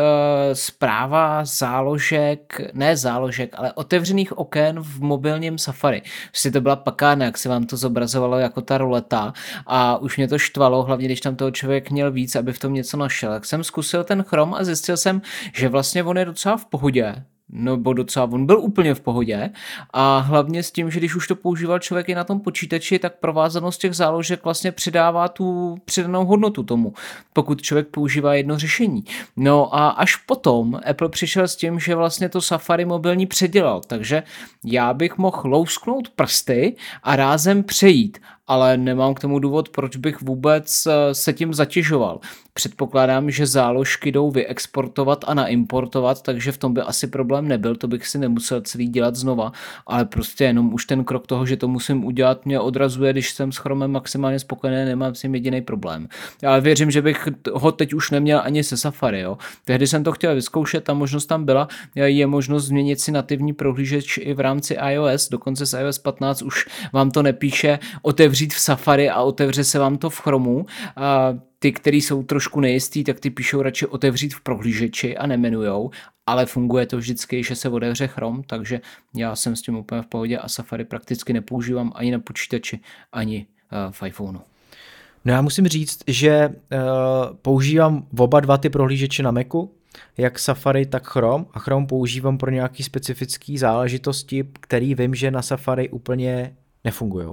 zpráva záložek, ne záložek, ale otevřených oken v mobilním Safari. Prostě to byla pakána, jak se vám to zobrazovalo jako ta roleta a už mě to štvalo, hlavně když tam toho člověk měl víc, aby v tom něco našel. Tak jsem zkusil ten Chrome a zjistil jsem, že vlastně on je docela v pohodě nebo docela on byl úplně v pohodě. A hlavně s tím, že když už to používal člověk i na tom počítači, tak provázanost těch záložek vlastně přidává tu přidanou hodnotu tomu, pokud člověk používá jedno řešení. No a až potom Apple přišel s tím, že vlastně to Safari mobilní předělal, takže já bych mohl lousknout prsty a rázem přejít ale nemám k tomu důvod, proč bych vůbec eh, se tím zatěžoval. Předpokládám, že záložky jdou vyexportovat a naimportovat, takže v tom by asi problém nebyl, to bych si nemusel celý dělat znova, ale prostě jenom už ten krok toho, že to musím udělat, mě odrazuje, když jsem s Chromem maximálně spokojený, nemám s tím jediný problém. Ale věřím, že bych ho teď už neměl ani se Safari. Jo. Tehdy jsem to chtěl vyzkoušet, ta možnost tam byla, je možnost změnit si nativní prohlížeč i v rámci iOS, dokonce s iOS 15 už vám to nepíše otevřít v Safari a otevře se vám to v Chromu. A ty, který jsou trošku nejistý, tak ty píšou radši otevřít v prohlížeči a nemenujou, ale funguje to vždycky, že se otevře Chrome, takže já jsem s tím úplně v pohodě a Safari prakticky nepoužívám ani na počítači, ani uh, v iPhoneu. No já musím říct, že uh, používám oba dva ty prohlížeče na Macu, jak Safari, tak Chrome a Chrome používám pro nějaký specifické záležitosti, které vím, že na Safari úplně nefungují.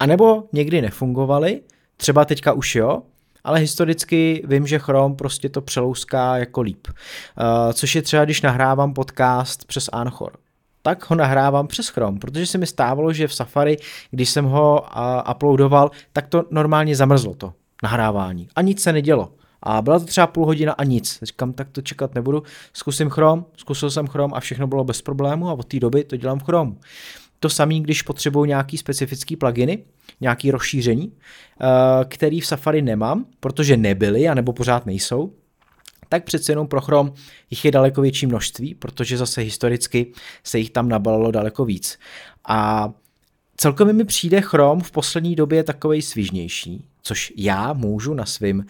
A nebo někdy nefungovaly, třeba teďka už jo, ale historicky vím, že Chrome prostě to přelouská jako líp. Uh, což je třeba, když nahrávám podcast přes Anchor tak ho nahrávám přes Chrome, protože se mi stávalo, že v Safari, když jsem ho uh, uploadoval, tak to normálně zamrzlo to nahrávání a nic se nedělo. A byla to třeba půl hodina a nic. Říkám, tak to čekat nebudu. Zkusím Chrome, zkusil jsem Chrome a všechno bylo bez problému a od té doby to dělám v Chrome. To samé, když potřebuju nějaký specifický pluginy, nějaký rozšíření, eh, který v Safari nemám, protože nebyly, anebo pořád nejsou, tak přece jenom pro Chrome jich je daleko větší množství, protože zase historicky se jich tam nabalilo daleko víc. A celkově mi přijde Chrome v poslední době takovej svižnější, což já můžu na svým uh,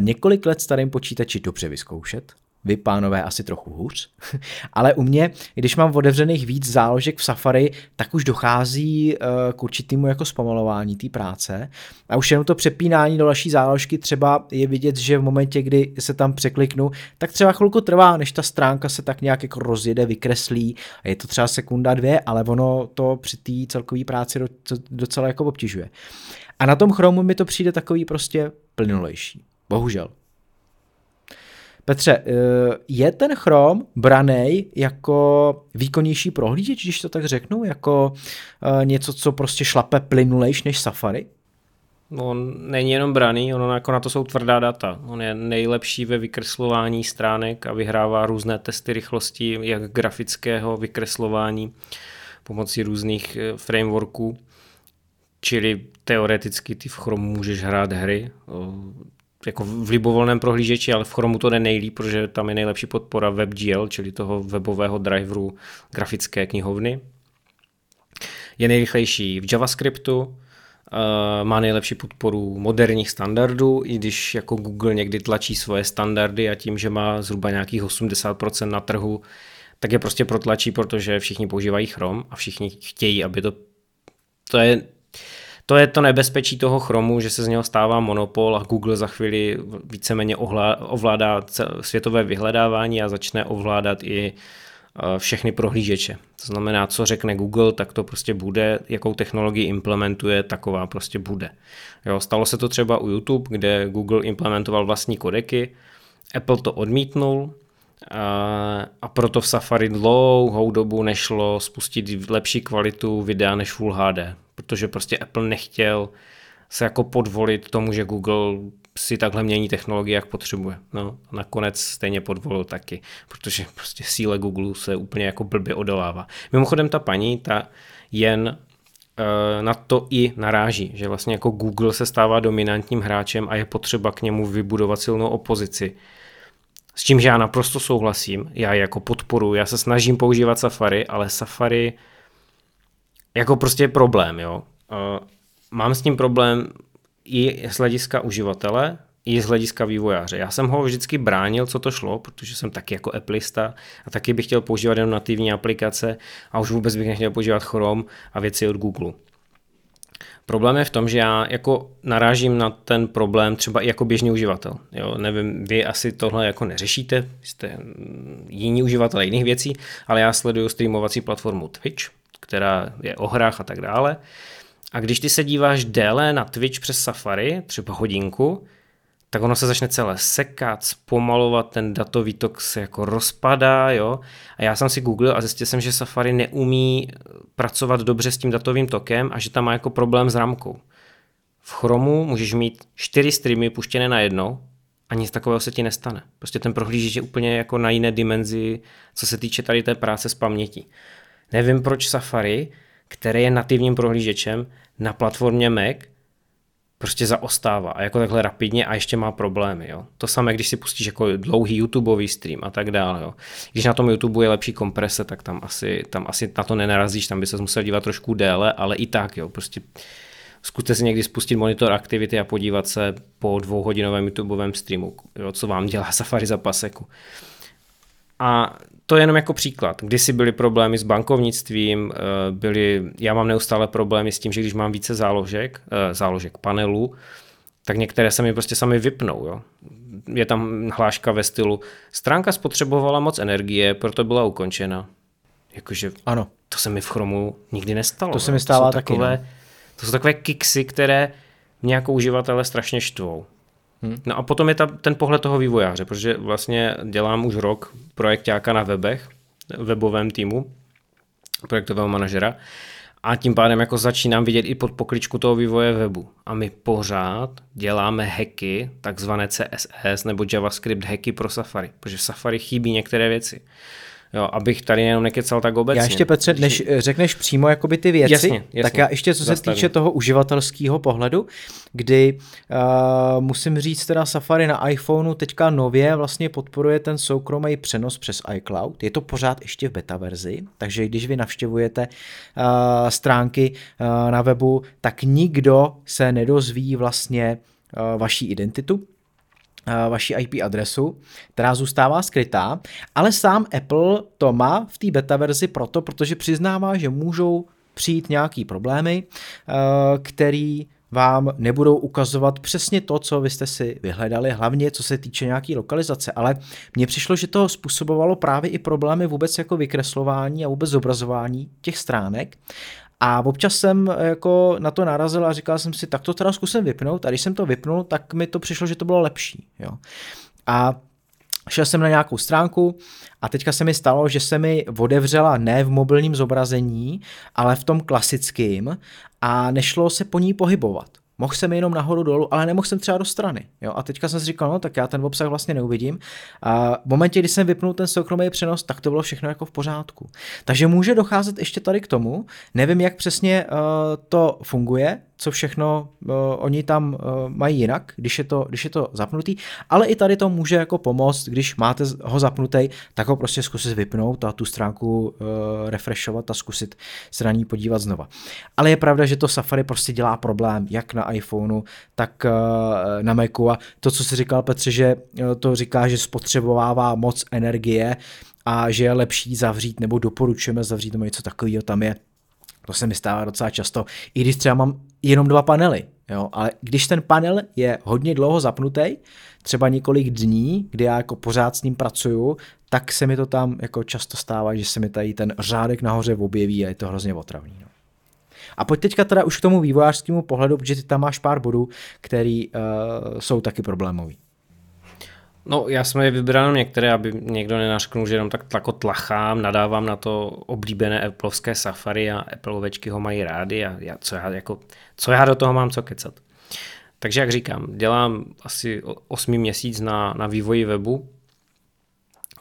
několik let starým počítači dobře vyzkoušet vy pánové asi trochu hůř, ale u mě, když mám otevřených víc záložek v Safari, tak už dochází uh, k určitému jako zpomalování té práce a už jenom to přepínání do další záložky třeba je vidět, že v momentě, kdy se tam překliknu, tak třeba chvilku trvá, než ta stránka se tak nějak jako rozjede, vykreslí a je to třeba sekunda, dvě, ale ono to při té celkové práci docela jako obtěžuje. A na tom Chromu mi to přijde takový prostě plynulejší. Bohužel. Petře, eh, je ten Chrome branej jako výkonnější prohlížeč, když to tak řeknu, jako eh, něco, co prostě šlape plynulejš než Safari? No, on není jenom braný, ono jako na to jsou tvrdá data. On je nejlepší ve vykreslování stránek a vyhrává různé testy rychlosti, jak grafického vykreslování pomocí různých eh, frameworků. Čili teoreticky ty v Chrome můžeš hrát hry jako v libovolném prohlížeči, ale v Chromu to jde nejlíp, protože tam je nejlepší podpora WebGL, čili toho webového driveru grafické knihovny. Je nejrychlejší v JavaScriptu, eh, má nejlepší podporu moderních standardů, i když jako Google někdy tlačí svoje standardy a tím, že má zhruba nějakých 80% na trhu, tak je prostě protlačí, protože všichni používají Chrome a všichni chtějí, aby to... To je to je to nebezpečí toho chromu, že se z něho stává monopol a Google za chvíli víceméně ovládá světové vyhledávání a začne ovládat i eh, všechny prohlížeče. To znamená, co řekne Google, tak to prostě bude, jakou technologii implementuje, taková prostě bude. Jo, stalo se to třeba u YouTube, kde Google implementoval vlastní kodeky, Apple to odmítnul a, a proto v Safari dlouhou dobu nešlo spustit lepší kvalitu videa než Full HD protože prostě Apple nechtěl se jako podvolit tomu, že Google si takhle mění technologie, jak potřebuje. No, nakonec stejně podvolil taky, protože prostě síle Google se úplně jako blbě odolává. Mimochodem ta paní, ta jen uh, na to i naráží, že vlastně jako Google se stává dominantním hráčem a je potřeba k němu vybudovat silnou opozici. S čím, že já naprosto souhlasím, já jako podporu, já se snažím používat Safari, ale Safari jako prostě problém, jo. Uh, mám s tím problém i z hlediska uživatele, i z hlediska vývojáře. Já jsem ho vždycky bránil, co to šlo, protože jsem taky jako Appleista a taky bych chtěl používat jenom nativní aplikace a už vůbec bych nechtěl používat Chrome a věci od Google. Problém je v tom, že já jako narážím na ten problém třeba i jako běžný uživatel. Jo, nevím, vy asi tohle jako neřešíte, jste jiní uživatelé jiných věcí, ale já sleduju streamovací platformu Twitch, která je o hrách a tak dále. A když ty se díváš déle na Twitch přes Safari, třeba hodinku, tak ono se začne celé sekat, zpomalovat, ten datový tok se jako rozpadá, jo. A já jsem si googlil a zjistil jsem, že Safari neumí pracovat dobře s tím datovým tokem a že tam má jako problém s rámkou. V Chromu můžeš mít čtyři streamy puštěné na jednou a nic takového se ti nestane. Prostě ten prohlížeč je úplně jako na jiné dimenzi, co se týče tady té práce s pamětí. Nevím, proč Safari, který je nativním prohlížečem na platformě Mac, prostě zaostává a jako takhle rapidně a ještě má problémy. Jo. To samé, když si pustíš jako dlouhý YouTubeový stream a tak dále. Jo. Když na tom YouTube je lepší komprese, tak tam asi, tam asi na to nenarazíš, tam by se musel dívat trošku déle, ale i tak, jo, prostě zkuste si někdy spustit monitor aktivity a podívat se po dvouhodinovém YouTubeovém streamu, jo, co vám dělá Safari za paseku. A to je jenom jako příklad. Kdysi byly problémy s bankovnictvím, eh, byly, já mám neustále problémy s tím, že když mám více záložek, eh, záložek panelů, tak některé se mi prostě sami vypnou. Jo. Je tam hláška ve stylu, stránka spotřebovala moc energie, proto byla ukončena. Jakože ano. to se mi v Chromu nikdy nestalo. To se mi stává to taky. Takové, no. To jsou takové kiksy, které mě jako uživatele strašně štvou. Hmm. No a potom je ta, ten pohled toho vývojáře, protože vlastně dělám už rok projektáka na webech, webovém týmu, projektového manažera a tím pádem jako začínám vidět i pod pokličku toho vývoje webu. A my pořád děláme hacky, takzvané CSS nebo JavaScript hacky pro Safari, protože v Safari chybí některé věci. Jo, abych tady jenom nekecal tak obecně. Já ještě, Petře, než řekneš přímo jakoby ty věci, jasně, jasně. tak já ještě, co se Zastavím. týče toho uživatelského pohledu, kdy uh, musím říct teda Safari na iPhoneu teďka nově vlastně podporuje ten soukromý přenos přes iCloud. Je to pořád ještě v beta verzi, takže když vy navštěvujete uh, stránky uh, na webu, tak nikdo se nedozví vlastně uh, vaší identitu, vaši IP adresu, která zůstává skrytá, ale sám Apple to má v té beta verzi proto, protože přiznává, že můžou přijít nějaký problémy, který vám nebudou ukazovat přesně to, co vy jste si vyhledali, hlavně co se týče nějaký lokalizace, ale mně přišlo, že to způsobovalo právě i problémy vůbec jako vykreslování a vůbec zobrazování těch stránek a občas jsem jako na to narazil a říkal jsem si, tak to teda zkusím vypnout a když jsem to vypnul, tak mi to přišlo, že to bylo lepší. Jo. A šel jsem na nějakou stránku a teďka se mi stalo, že se mi odevřela ne v mobilním zobrazení, ale v tom klasickém a nešlo se po ní pohybovat. Mohl jsem jenom nahoru dolů, ale nemohl jsem třeba do strany. Jo? A teďka jsem si říkal, no tak já ten obsah vlastně neuvidím. A v momentě, kdy jsem vypnul ten soukromý přenos, tak to bylo všechno jako v pořádku. Takže může docházet ještě tady k tomu, nevím, jak přesně uh, to funguje, co všechno uh, oni tam uh, mají jinak, když je, to, když je to zapnutý, ale i tady to může jako pomoct, když máte ho zapnutý, tak ho prostě zkusit vypnout a tu stránku uh, refreshovat a zkusit se na ní podívat znova. Ale je pravda, že to Safari prostě dělá problém, jak na iPhoneu, tak uh, na Macu. A to, co si říkal Petře, že uh, to říká, že spotřebovává moc energie a že je lepší zavřít nebo doporučujeme zavřít nebo něco takového tam je. To se mi stává docela často, i když třeba mám jenom dva panely, jo, ale když ten panel je hodně dlouho zapnutý, třeba několik dní, kdy já jako pořád s ním pracuju, tak se mi to tam jako často stává, že se mi tady ten řádek nahoře objeví a je to hrozně otravný. No. A pojď teďka teda už k tomu vývojářskému pohledu, protože ty tam máš pár bodů, které uh, jsou taky problémový. No, já jsem je vybral některé, aby někdo nenařknul, že jenom tak tlako tlachám, nadávám na to oblíbené Appleovské Safari a Appleovečky ho mají rádi a já, co, já, jako, co já do toho mám co kecat. Takže jak říkám, dělám asi 8 měsíc na, na vývoji webu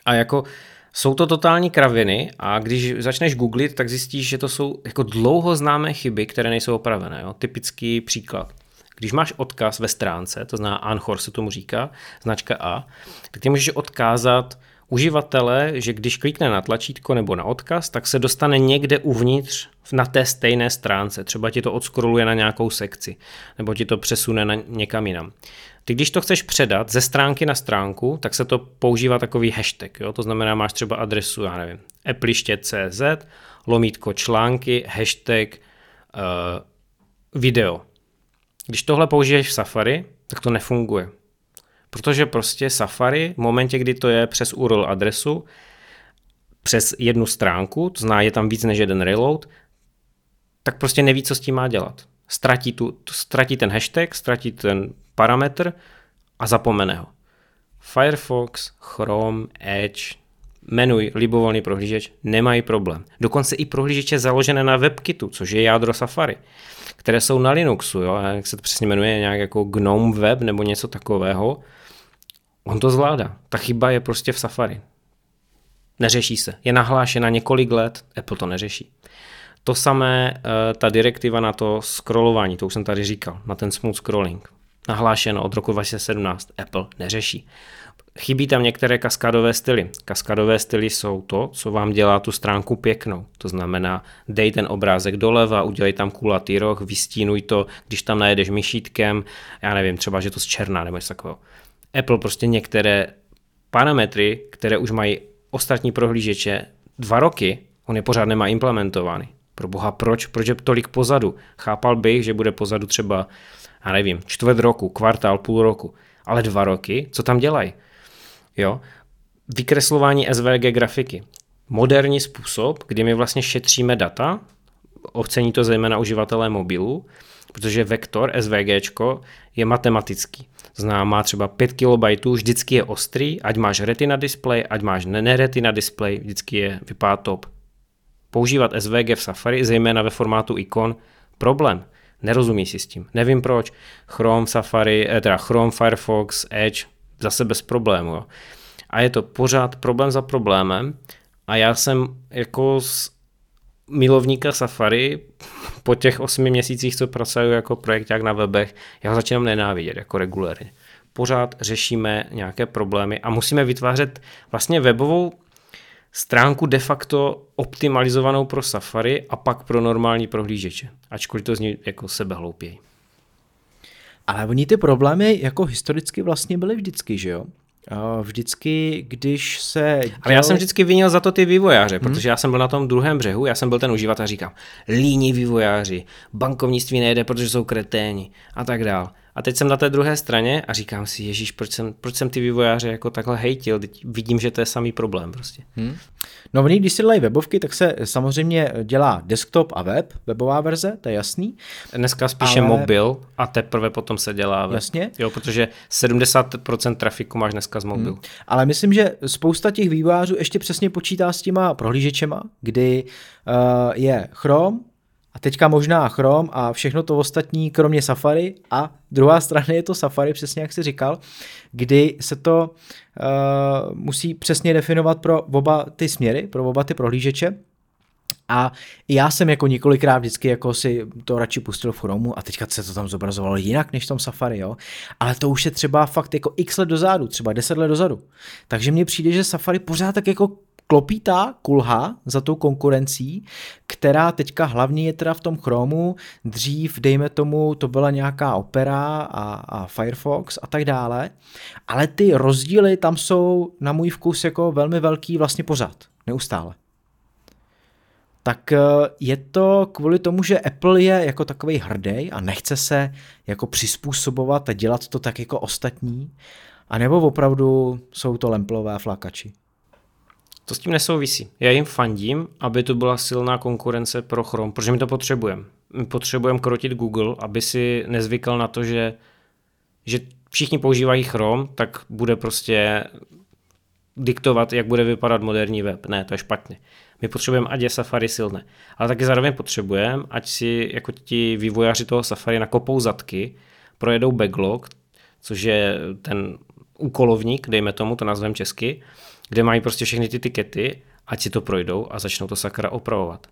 a jako jsou to totální kraviny a když začneš googlit, tak zjistíš, že to jsou jako dlouho známé chyby, které nejsou opravené. Jo? Typický příklad. Když máš odkaz ve stránce, to znamená Anchor se tomu říká, značka A, tak ty můžeš odkázat uživatele, že když klikne na tlačítko nebo na odkaz, tak se dostane někde uvnitř na té stejné stránce. Třeba ti to odskroluje na nějakou sekci, nebo ti to přesune na někam jinam. Ty když to chceš předat ze stránky na stránku, tak se to používá takový hashtag. Jo? To znamená, máš třeba adresu, já nevím, appliště.cz, lomítko články, hashtag uh, video. Když tohle použiješ v Safari, tak to nefunguje. Protože prostě Safari v momentě, kdy to je přes URL adresu, přes jednu stránku, to znamená, je tam víc než jeden reload, tak prostě neví, co s tím má dělat. Ztratí, tu, ztratí ten hashtag, ztratí ten parametr a zapomene ho. Firefox, Chrome, Edge, menuj libovolný prohlížeč, nemají problém. Dokonce i prohlížeče založené na WebKitu, což je jádro Safari které jsou na Linuxu, jo, jak se to přesně jmenuje, nějak jako GNOME Web nebo něco takového, on to zvládá. Ta chyba je prostě v Safari. Neřeší se. Je nahlášena několik let, Apple to neřeší. To samé, eh, ta direktiva na to scrollování, to už jsem tady říkal, na ten smooth scrolling. Nahlášeno od roku 2017, Apple neřeší. Chybí tam některé kaskadové styly. Kaskadové styly jsou to, co vám dělá tu stránku pěknou. To znamená, dej ten obrázek doleva, udělej tam kulatý roh, vystínuj to, když tam najedeš myšítkem, já nevím, třeba, že to z černá nebo něco takového. Apple prostě některé parametry, které už mají ostatní prohlížeče dva roky, on je pořád nemá implementovány. Pro boha, proč? Proč je tolik pozadu? Chápal bych, že bude pozadu třeba, já nevím, čtvrt roku, kvartál, půl roku, ale dva roky, co tam dělají? Jo? Vykreslování SVG grafiky. Moderní způsob, kdy my vlastně šetříme data, ocení to zejména uživatelé mobilů, protože vektor SVG je matematický. Zná, má třeba 5 KB, vždycky je ostrý, ať máš retina display, ať máš neretina display, vždycky je, vypadá top. Používat SVG v Safari, zejména ve formátu ikon, problém. Nerozumí si s tím. Nevím proč. Chrome, Safari, eh, teda Chrome, Firefox, Edge, zase bez problému. Jo. A je to pořád problém za problémem a já jsem jako z milovníka Safari po těch osmi měsících, co pracuji jako projekták na webech, já ho začínám nenávidět jako regulérně. Pořád řešíme nějaké problémy a musíme vytvářet vlastně webovou stránku de facto optimalizovanou pro Safari a pak pro normální prohlížeče, ačkoliv to zní jako sebehloupěji. Ale oni ty problémy jako historicky vlastně byly vždycky, že jo? Vždycky, když se... Dělali... Ale já jsem vždycky vinil za to ty vývojáře, hmm. protože já jsem byl na tom druhém břehu, já jsem byl ten uživatel a říkám, líní vývojáři, bankovnictví nejde, protože jsou kreténi a tak dál. A teď jsem na té druhé straně a říkám si, Ježíš, proč jsem, proč jsem ty vývojáře jako takhle hejtil, teď vidím, že to je samý problém prostě. Hmm. No oni, když si dělají webovky, tak se samozřejmě dělá desktop a web, webová verze, to je jasný. Dneska spíše ale... mobil a teprve potom se dělá web. Jasně. Jo, protože 70% trafiku máš dneska z mobilu. Hmm. Ale myslím, že spousta těch vývojářů ještě přesně počítá s těma prohlížečema, kdy uh, je Chrome, a teďka možná Chrome a všechno to ostatní, kromě Safari. A druhá strana je to Safari, přesně jak jsi říkal, kdy se to uh, musí přesně definovat pro oba ty směry, pro oba ty prohlížeče. A já jsem jako několikrát vždycky jako si to radši pustil v Chromeu a teďka se to tam zobrazovalo jinak než v tom Safari, jo. Ale to už je třeba fakt jako x let dozadu, třeba 10 let dozadu. Takže mně přijde, že Safari pořád tak jako klopítá kulha za tou konkurencí, která teďka hlavně je teda v tom Chromu, dřív, dejme tomu, to byla nějaká Opera a, a Firefox a tak dále, ale ty rozdíly tam jsou na můj vkus jako velmi velký vlastně pořád, neustále. Tak eh, je to kvůli tomu, že Apple je jako takový hrdý a nechce se jako přizpůsobovat a dělat to tak jako ostatní, a nebo opravdu jsou to lemplové flakači? To s tím nesouvisí. Já jim fandím, aby to byla silná konkurence pro Chrome, protože my to potřebujeme. My potřebujeme krotit Google, aby si nezvykal na to, že, že všichni používají Chrome, tak bude prostě diktovat, jak bude vypadat moderní web. Ne, to je špatně. My potřebujeme, ať je Safari silné. Ale taky zároveň potřebujeme, ať si jako ti vývojáři toho Safari nakopou zadky, projedou backlog, což je ten úkolovník, dejme tomu, to nazvem česky, kde mají prostě všechny ty tikety, ať si to projdou a začnou to sakra opravovat.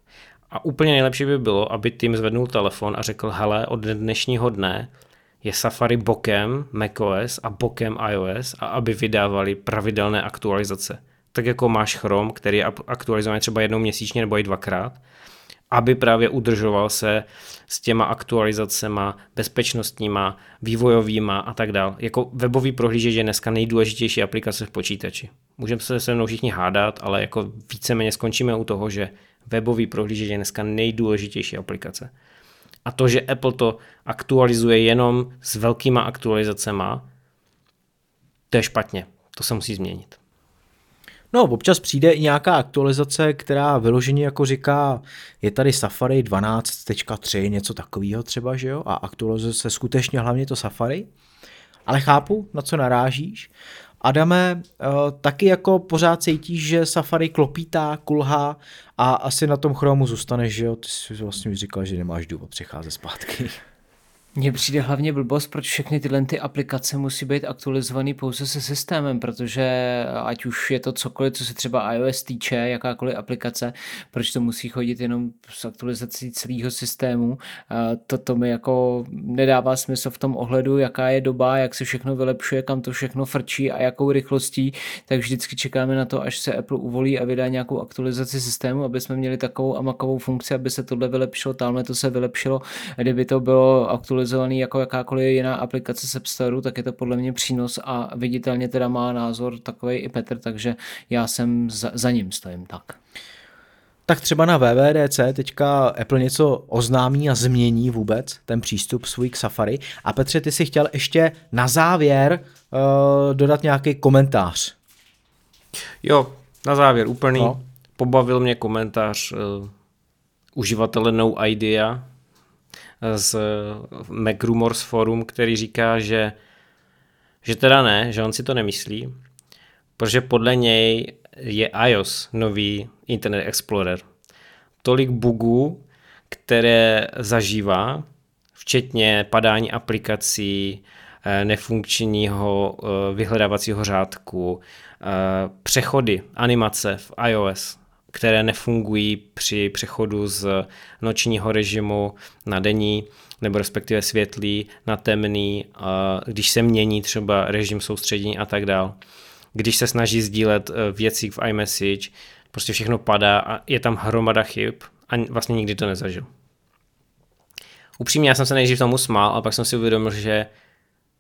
A úplně nejlepší by bylo, aby tým zvednul telefon a řekl, hele, od dnešního dne je Safari bokem macOS a bokem iOS a aby vydávali pravidelné aktualizace. Tak jako máš Chrome, který je aktualizovaný třeba jednou měsíčně nebo i dvakrát, aby právě udržoval se s těma aktualizacema, bezpečnostníma, vývojovýma a tak dále. Jako webový prohlížeč je dneska nejdůležitější aplikace v počítači. Můžeme se se mnou všichni hádat, ale jako víceméně skončíme u toho, že webový prohlížeč je dneska nejdůležitější aplikace. A to, že Apple to aktualizuje jenom s velkýma aktualizacema, to je špatně. To se musí změnit. No, občas přijde i nějaká aktualizace, která vyloženě jako říká, je tady Safari 12.3, něco takového třeba, že jo, a aktualizuje se skutečně hlavně to Safari, ale chápu, na co narážíš Adame, uh, taky jako pořád cítíš, že Safari klopítá, kulhá a asi na tom Chromu zůstaneš, že jo? Ty jsi vlastně říkal, že nemáš důvod přicházet zpátky. Mně přijde hlavně blbost, proč všechny tyhle ty aplikace musí být aktualizované pouze se systémem, protože ať už je to cokoliv, co se třeba iOS týče, jakákoliv aplikace, proč to musí chodit jenom s aktualizací celého systému. To, to mi jako nedává smysl v tom ohledu, jaká je doba, jak se všechno vylepšuje, kam to všechno frčí a jakou rychlostí, tak vždycky čekáme na to, až se Apple uvolí a vydá nějakou aktualizaci systému, aby jsme měli takovou amakovou funkci, aby se tohle vylepšilo, tamhle to se vylepšilo. Kdyby to bylo aktualizace aktualizovaný jako jakákoliv jiná aplikace z App Store, tak je to podle mě přínos a viditelně teda má názor takový i Petr, takže já jsem za, za ním stojím tak. Tak třeba na VVDC teďka Apple něco oznámí a změní vůbec ten přístup svůj k Safari. A Petře, ty si chtěl ještě na závěr uh, dodat nějaký komentář. Jo, na závěr úplný. No. Pobavil mě komentář uh, uživatele No Idea, z Mac Rumors Forum, který říká, že, že teda ne, že on si to nemyslí, protože podle něj je iOS nový Internet Explorer. Tolik bugů, které zažívá, včetně padání aplikací, eh, nefunkčního eh, vyhledávacího řádku, eh, přechody, animace v iOS, které nefungují při přechodu z nočního režimu na denní, nebo respektive světlý na temný, když se mění třeba režim soustředění a tak dál. Když se snaží sdílet e, věci v iMessage, prostě všechno padá a je tam hromada chyb a vlastně nikdy to nezažil. Upřímně, já jsem se nejdřív tomu smál, ale pak jsem si uvědomil, že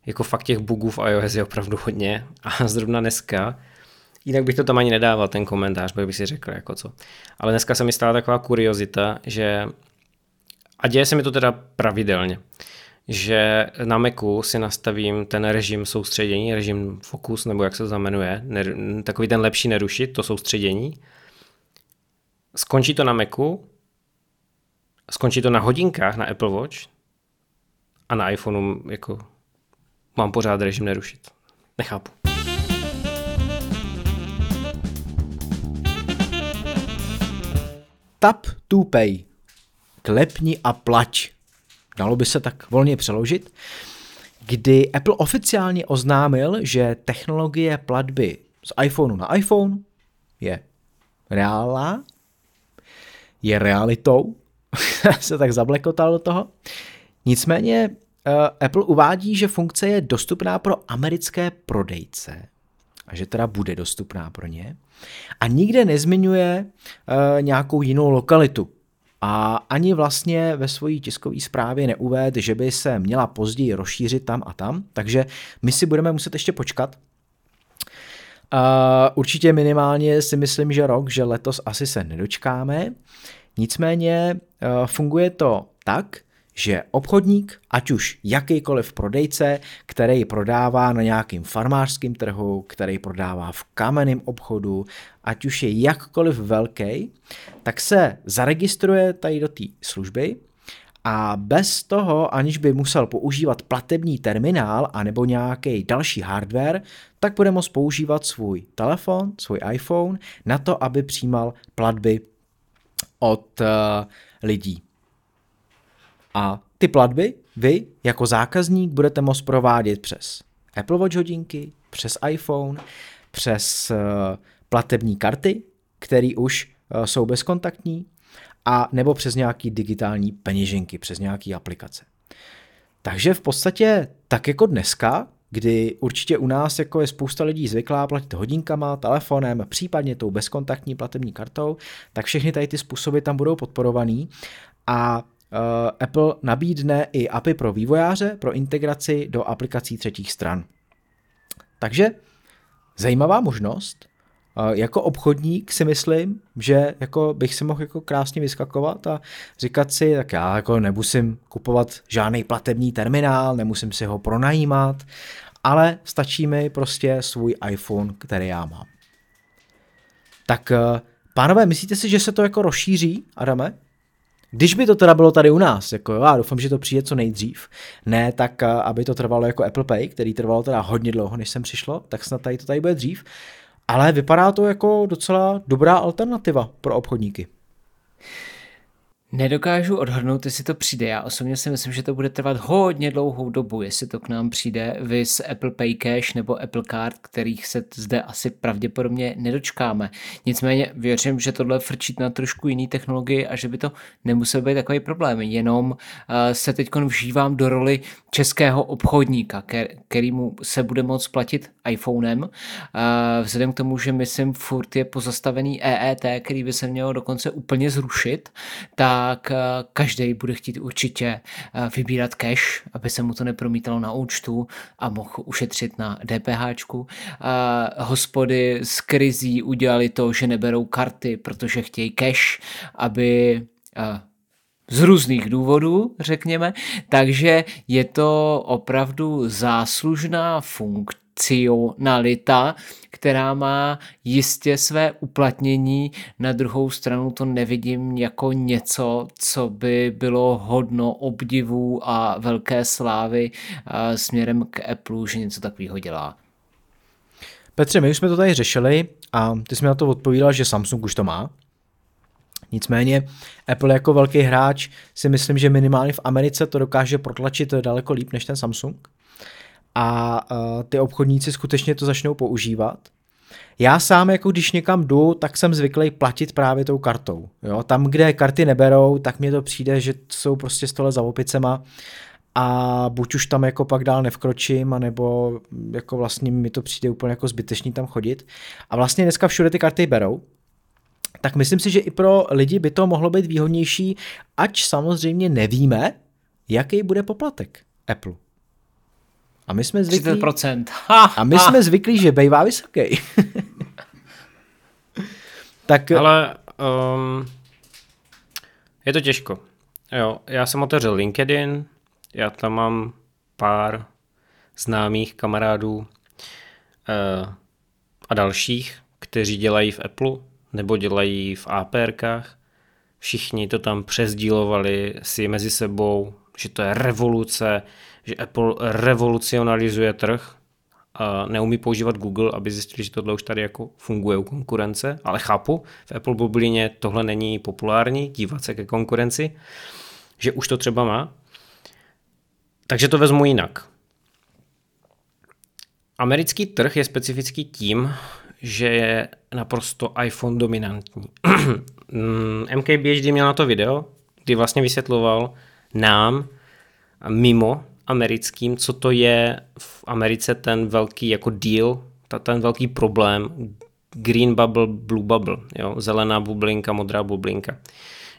jako fakt těch bugů v iOS je opravdu hodně a zrovna dneska Jinak bych to tam ani nedával, ten komentář, bych si řekl, jako co. Ale dneska se mi stala taková kuriozita, že a děje se mi to teda pravidelně, že na Macu si nastavím ten režim soustředění, režim fokus, nebo jak se to znamenuje, takový ten lepší nerušit, to soustředění. Skončí to na Macu, skončí to na hodinkách na Apple Watch a na iPhoneu jako mám pořád režim nerušit. Nechápu. Tap to pay. Klepni a plať. Dalo by se tak volně přeložit. Kdy Apple oficiálně oznámil, že technologie platby z iPhoneu na iPhone je reálná, je realitou, se tak zablekotal do toho. Nicméně uh, Apple uvádí, že funkce je dostupná pro americké prodejce a že teda bude dostupná pro ně. A nikde nezmiňuje uh, nějakou jinou lokalitu. A ani vlastně ve své tiskové zprávě neuved, že by se měla později rozšířit tam a tam, takže my si budeme muset ještě počkat. Uh, určitě minimálně si myslím, že rok, že letos asi se nedočkáme. Nicméně uh, funguje to tak, že obchodník, ať už jakýkoliv prodejce, který prodává na nějakým farmářském trhu, který prodává v kamenném obchodu, ať už je jakkoliv velký, tak se zaregistruje tady do té služby a bez toho, aniž by musel používat platební terminál anebo nějaký další hardware, tak bude moct používat svůj telefon, svůj iPhone na to, aby přijímal platby od uh, lidí. A ty platby vy jako zákazník budete moct provádět přes Apple Watch hodinky, přes iPhone, přes uh, platební karty, které už uh, jsou bezkontaktní, a nebo přes nějaký digitální peněženky, přes nějaké aplikace. Takže v podstatě tak jako dneska, kdy určitě u nás jako je spousta lidí zvyklá platit hodinkama, telefonem, případně tou bezkontaktní platební kartou, tak všechny tady ty způsoby tam budou podporovaný a Eh, Apple nabídne i API pro vývojáře pro integraci do aplikací třetích stran. Takže zajímavá možnost. Eh, jako obchodník si myslím, že jako bych si mohl jako krásně vyskakovat a říkat si, tak já jako nemusím kupovat žádný platební terminál, nemusím si ho pronajímat, ale stačí mi prostě svůj iPhone, který já mám. Tak eh, pánové, myslíte si, že se to jako rozšíří, Adame? Když by to teda bylo tady u nás, jako jo, já doufám, že to přijde co nejdřív, ne tak, aby to trvalo jako Apple Pay, který trvalo teda hodně dlouho, než sem přišlo, tak snad tady to tady bude dřív, ale vypadá to jako docela dobrá alternativa pro obchodníky. Nedokážu odhadnout, jestli to přijde. Já osobně si myslím, že to bude trvat hodně dlouhou dobu, jestli to k nám přijde vy s Apple Pay Cash nebo Apple Card, kterých se zde asi pravděpodobně nedočkáme. Nicméně věřím, že tohle frčí na trošku jiný technologii a že by to nemusel být takový problém. Jenom uh, se teď vžívám do roli českého obchodníka, kterýmu se bude moct platit iPhonem. Uh, vzhledem k tomu, že myslím furt je pozastavený EET, který by se mělo dokonce úplně zrušit, tak tak eh, každý bude chtít určitě eh, vybírat cash, aby se mu to nepromítalo na účtu a mohl ušetřit na DPH. Hospody z krizí udělali to, že neberou karty, protože chtějí cash, aby eh, z různých důvodů, řekněme, takže je to opravdu záslužná funkce racionalita, která má jistě své uplatnění. Na druhou stranu to nevidím jako něco, co by bylo hodno obdivu a velké slávy směrem k Apple, že něco takového dělá. Petře, my už jsme to tady řešili a ty jsi mi na to odpovídal, že Samsung už to má. Nicméně Apple jako velký hráč si myslím, že minimálně v Americe to dokáže protlačit daleko líp než ten Samsung a uh, ty obchodníci skutečně to začnou používat. Já sám, jako když někam jdu, tak jsem zvyklý platit právě tou kartou. Jo? Tam, kde karty neberou, tak mně to přijde, že jsou prostě stole za opicema a buď už tam jako pak dál nevkročím, anebo jako vlastně mi to přijde úplně jako zbytečný tam chodit. A vlastně dneska všude ty karty berou, tak myslím si, že i pro lidi by to mohlo být výhodnější, ač samozřejmě nevíme, jaký bude poplatek Apple. A my jsme zvyklí, 30%. a my jsme zvyklí, že bývá vysoký. tak... Ale um, je to těžko. Jo, já jsem otevřel LinkedIn, já tam mám pár známých kamarádů uh, a dalších, kteří dělají v Apple nebo dělají v APRkách. Všichni to tam přezdílovali si mezi sebou, že to je revoluce, že Apple revolucionalizuje trh a neumí používat Google, aby zjistili, že tohle už tady jako funguje u konkurence, ale chápu, v Apple bublině tohle není populární, dívat se ke konkurenci, že už to třeba má. Takže to vezmu jinak. Americký trh je specifický tím, že je naprosto iPhone dominantní. MKBHD měl na to video, kdy vlastně vysvětloval nám mimo americkým, co to je v Americe ten velký jako deal, ten velký problém green bubble, blue bubble, jo? zelená bublinka, modrá bublinka.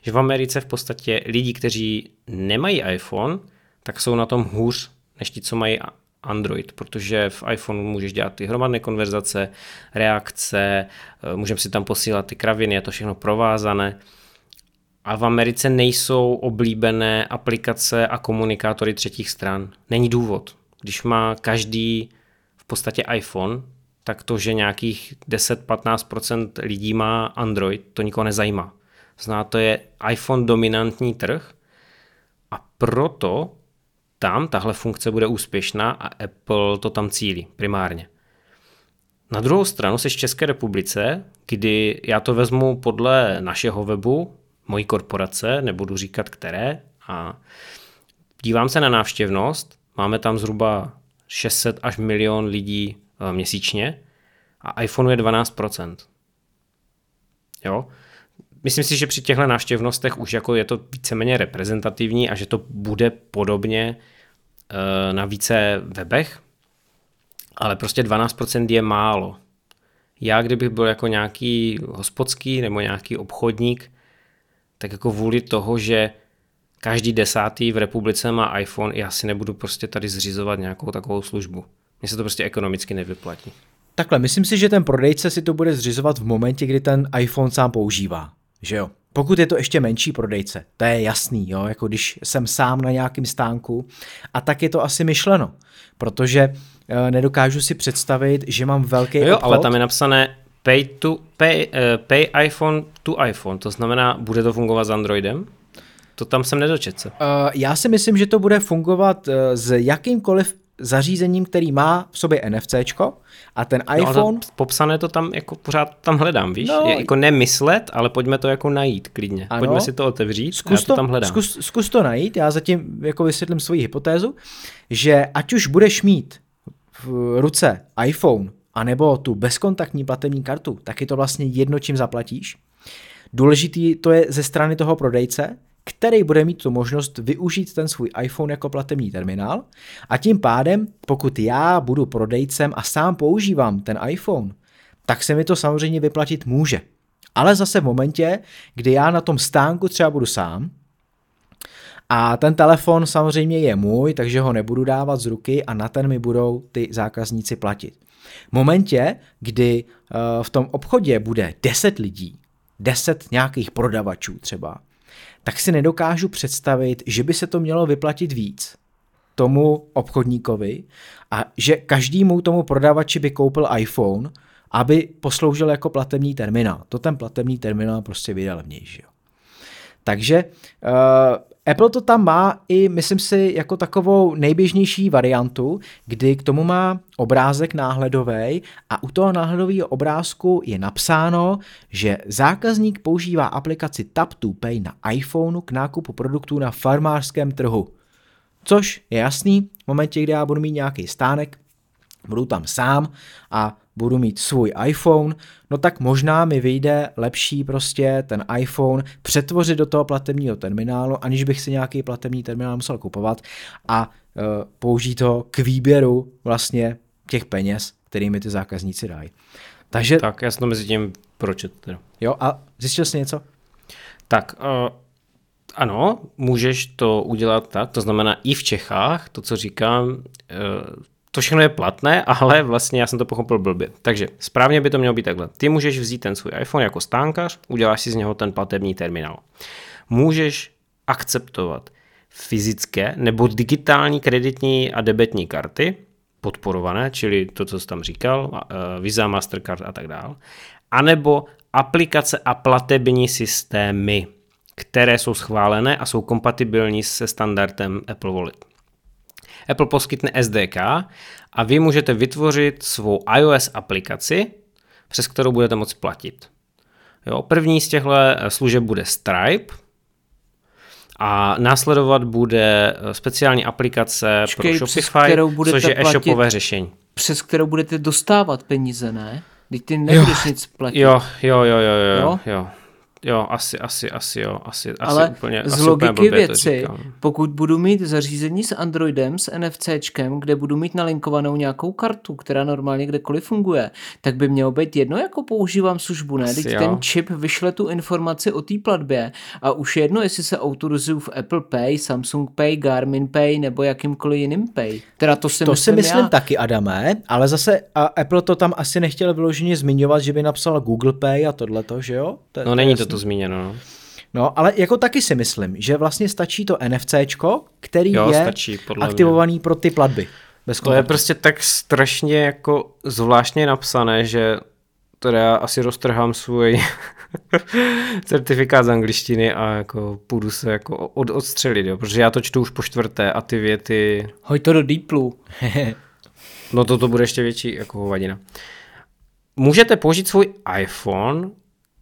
Že v Americe v podstatě lidi, kteří nemají iPhone, tak jsou na tom hůř než ti, co mají Android, protože v iPhone můžeš dělat ty hromadné konverzace, reakce, eh, můžeme si tam posílat ty kraviny, je to všechno provázané a v Americe nejsou oblíbené aplikace a komunikátory třetích stran. Není důvod. Když má každý v podstatě iPhone, tak to, že nějakých 10-15% lidí má Android, to nikoho nezajímá. Zná to je iPhone dominantní trh a proto tam tahle funkce bude úspěšná a Apple to tam cílí primárně. Na druhou stranu se v České republice, kdy já to vezmu podle našeho webu, mojí korporace, nebudu říkat které, a dívám se na návštěvnost, máme tam zhruba 600 až milion lidí eh, měsíčně a iPhone je 12%. Jo? Myslím si, že při těchto návštěvnostech už jako je to víceméně reprezentativní a že to bude podobně eh, na více webech, ale prostě 12% je málo. Já kdybych byl jako nějaký hospodský nebo nějaký obchodník, tak jako vůli toho, že každý desátý v republice má iPhone, já si nebudu prostě tady zřizovat nějakou takovou službu. Mně se to prostě ekonomicky nevyplatí. Takhle, myslím si, že ten prodejce si to bude zřizovat v momentě, kdy ten iPhone sám používá, že jo? Pokud je to ještě menší prodejce, to je jasný, jo, jako když jsem sám na nějakém stánku a tak je to asi myšleno, protože e, nedokážu si představit, že mám velký no jo, obchod. ale tam je napsané pay, to, pay, uh, pay iPhone to iPhone, to znamená, bude to fungovat s Androidem? To tam jsem nedočet se. Uh, já si myslím, že to bude fungovat uh, s jakýmkoliv zařízením, který má v sobě NFCčko a ten iPhone... No, popsané to tam, jako pořád tam hledám, víš? No, je jako nemyslet, ale pojďme to jako najít klidně. Ano, pojďme si to otevřít zkus já to, to tam hledám. Zkus, zkus to najít, já zatím jako vysvětlím svoji hypotézu, že ať už budeš mít v ruce iPhone anebo tu bezkontaktní platební kartu, tak je to vlastně jedno, čím zaplatíš. Důležitý to je ze strany toho prodejce, který bude mít tu možnost využít ten svůj iPhone jako platební terminál a tím pádem, pokud já budu prodejcem a sám používám ten iPhone, tak se mi to samozřejmě vyplatit může. Ale zase v momentě, kdy já na tom stánku třeba budu sám, a ten telefon samozřejmě je můj, takže ho nebudu dávat z ruky a na ten mi budou ty zákazníci platit. V momentě, kdy uh, v tom obchodě bude 10 lidí, 10 nějakých prodavačů třeba, tak si nedokážu představit, že by se to mělo vyplatit víc tomu obchodníkovi a že každému tomu prodavači by koupil iPhone, aby posloužil jako platební terminál. To ten platební terminál prostě vyjde levnější. Takže uh, Apple to tam má i, myslím si, jako takovou nejběžnější variantu, kdy k tomu má obrázek náhledový a u toho náhledového obrázku je napsáno, že zákazník používá aplikaci Tap to Pay na iPhoneu k nákupu produktů na farmářském trhu. Což je jasný, v momentě, kdy já budu mít nějaký stánek, budu tam sám a budu mít svůj iPhone, no tak možná mi vyjde lepší prostě ten iPhone přetvořit do toho platebního terminálu, aniž bych si nějaký platební terminál musel kupovat a uh, použít to k výběru vlastně těch peněz, kterými ty zákazníci dají. Takže... Tak, já jsem to mezi tím pročet. Teda. Jo, a zjistil jsi něco? Tak, uh, ano, můžeš to udělat tak, to znamená i v Čechách, to, co říkám, uh, to všechno je platné, ale vlastně já jsem to pochopil blbě. Takže správně by to mělo být takhle. Ty můžeš vzít ten svůj iPhone jako stánkař, uděláš si z něho ten platební terminál. Můžeš akceptovat fyzické nebo digitální kreditní a debetní karty, podporované, čili to, co jsi tam říkal, Visa, Mastercard a tak dále, anebo aplikace a platební systémy, které jsou schválené a jsou kompatibilní se standardem Apple Wallet. Apple poskytne SDK a vy můžete vytvořit svou iOS aplikaci, přes kterou budete moct platit. Jo, první z těchto služeb bude Stripe, a následovat bude speciální aplikace Čekej, pro Shopify, což je e-shopové řešení. Přes kterou budete dostávat peníze, ne? Teď ty nebudeš jo, nic platit. Jo, jo, jo, jo, jo, jo. jo. Jo, asi, asi, asi jo, asi, Ale asi úplně, z asi logiky věci, pokud budu mít zařízení s Androidem, s NFCčkem, kde budu mít nalinkovanou nějakou kartu, která normálně kdekoliv funguje, tak by mělo být jedno, jako používám službu, ne? Teď ten čip vyšle tu informaci o té platbě a už jedno, jestli se autorizuju v Apple Pay, Samsung Pay, Garmin Pay nebo jakýmkoliv jiným Pay. Teda to si to myslím, si myslím já. taky, Adame, ale zase a Apple to tam asi nechtěl vyloženě zmiňovat, že by napsal Google Pay a tohleto, že jo? To, no není to to zmíněno. No. no, ale jako taky si myslím, že vlastně stačí to NFCčko, který jo, je stačí, aktivovaný mě. pro ty platby. Bez to je prostě tak strašně jako zvláštně napsané, že teda já asi roztrhám svůj certifikát z angličtiny a jako půjdu se jako od, odstřelit, jo, protože já to čtu už po čtvrté a ty věty... Hoď to do Deeplu. no to, to bude ještě větší jako hovadina. Můžete použít svůj iPhone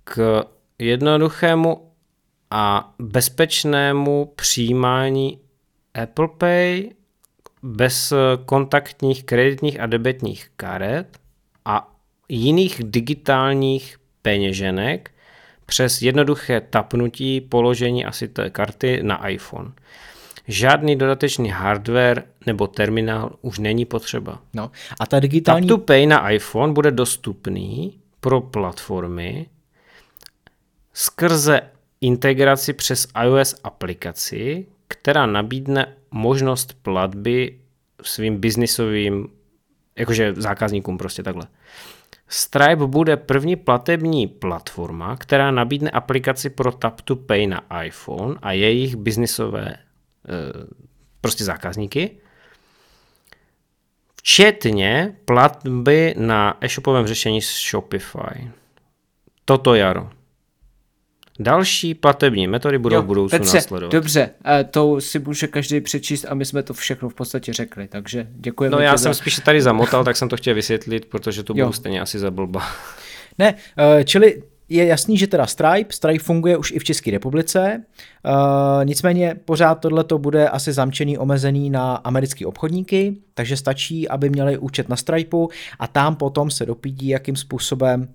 k jednoduchému a bezpečnému přijímání Apple Pay bez kontaktních kreditních a debetních karet a jiných digitálních peněženek přes jednoduché tapnutí položení asi té karty na iPhone. Žádný dodatečný hardware nebo terminál už není potřeba. No, a ta digitální... Tap to Pay na iPhone bude dostupný pro platformy, skrze integraci přes iOS aplikaci, která nabídne možnost platby svým biznisovým, jakože zákazníkům prostě takhle. Stripe bude první platební platforma, která nabídne aplikaci pro Tap to Pay na iPhone a jejich biznisové prostě zákazníky, včetně platby na e-shopovém řešení s Shopify. Toto jaro. Další platební metody budou jo, v budoucnu Petře, následovat. Dobře, to si může každý přečíst a my jsme to všechno v podstatě řekli, takže děkujeme. No já jsem za... spíš tady zamotal, tak jsem to chtěl vysvětlit, protože to budu stejně asi za blba. Ne, eh, čili je jasný, že teda Stripe, Stripe funguje už i v České republice, uh, nicméně pořád tohle to bude asi zamčený, omezený na americké obchodníky, takže stačí, aby měli účet na Stripeu a tam potom se dopídí, jakým způsobem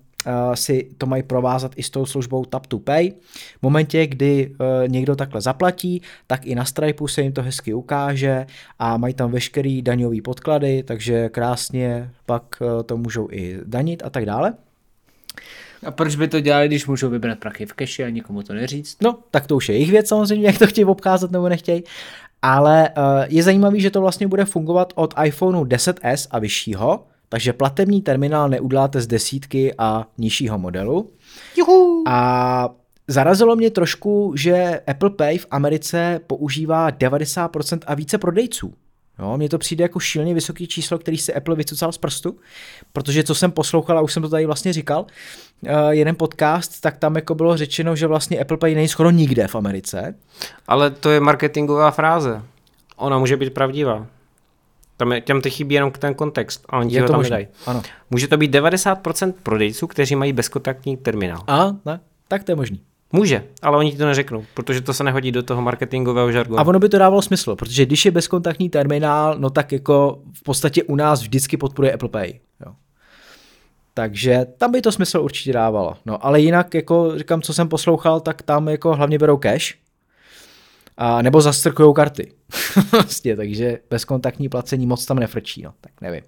si to mají provázat i s tou službou Tap to Pay. V momentě, kdy uh, někdo takhle zaplatí, tak i na Stripeu se jim to hezky ukáže a mají tam veškerý daňový podklady, takže krásně pak uh, to můžou i danit a tak dále. A proč by to dělali, když můžou vybrat prachy v keši a nikomu to neříct? No, tak to už je jejich věc samozřejmě, jak to chtějí obcházet nebo nechtějí. Ale je zajímavý, že to vlastně bude fungovat od iPhoneu 10s a vyššího, takže platební terminál neuděláte z desítky a nižšího modelu. Juhu. A zarazilo mě trošku, že Apple Pay v Americe používá 90% a více prodejců. Jo, mně to přijde jako šíleně vysoký číslo, který si Apple vycucal z prstu, protože co jsem poslouchal, a už jsem to tady vlastně říkal, uh, jeden podcast, tak tam jako bylo řečeno, že vlastně Apple Pay není skoro nikde v Americe. Ale to je marketingová fráze. Ona může být pravdivá. Tam je, těm ty chybí jenom ten kontext a oni je to tam nedají. Ano. Může to být 90% prodejců, kteří mají bezkontaktní terminál. A, ne, tak to je možný. Může, ale oni ti to neřeknou, protože to se nehodí do toho marketingového žargonu. A ono by to dávalo smysl, protože když je bezkontaktní terminál, no tak jako v podstatě u nás vždycky podporuje Apple Pay. Jo. Takže tam by to smysl určitě dávalo. No ale jinak, jako říkám, co jsem poslouchal, tak tam jako hlavně berou cash, a nebo zastrkují karty. vlastně, takže bezkontaktní placení moc tam nefrčí, no, tak nevím.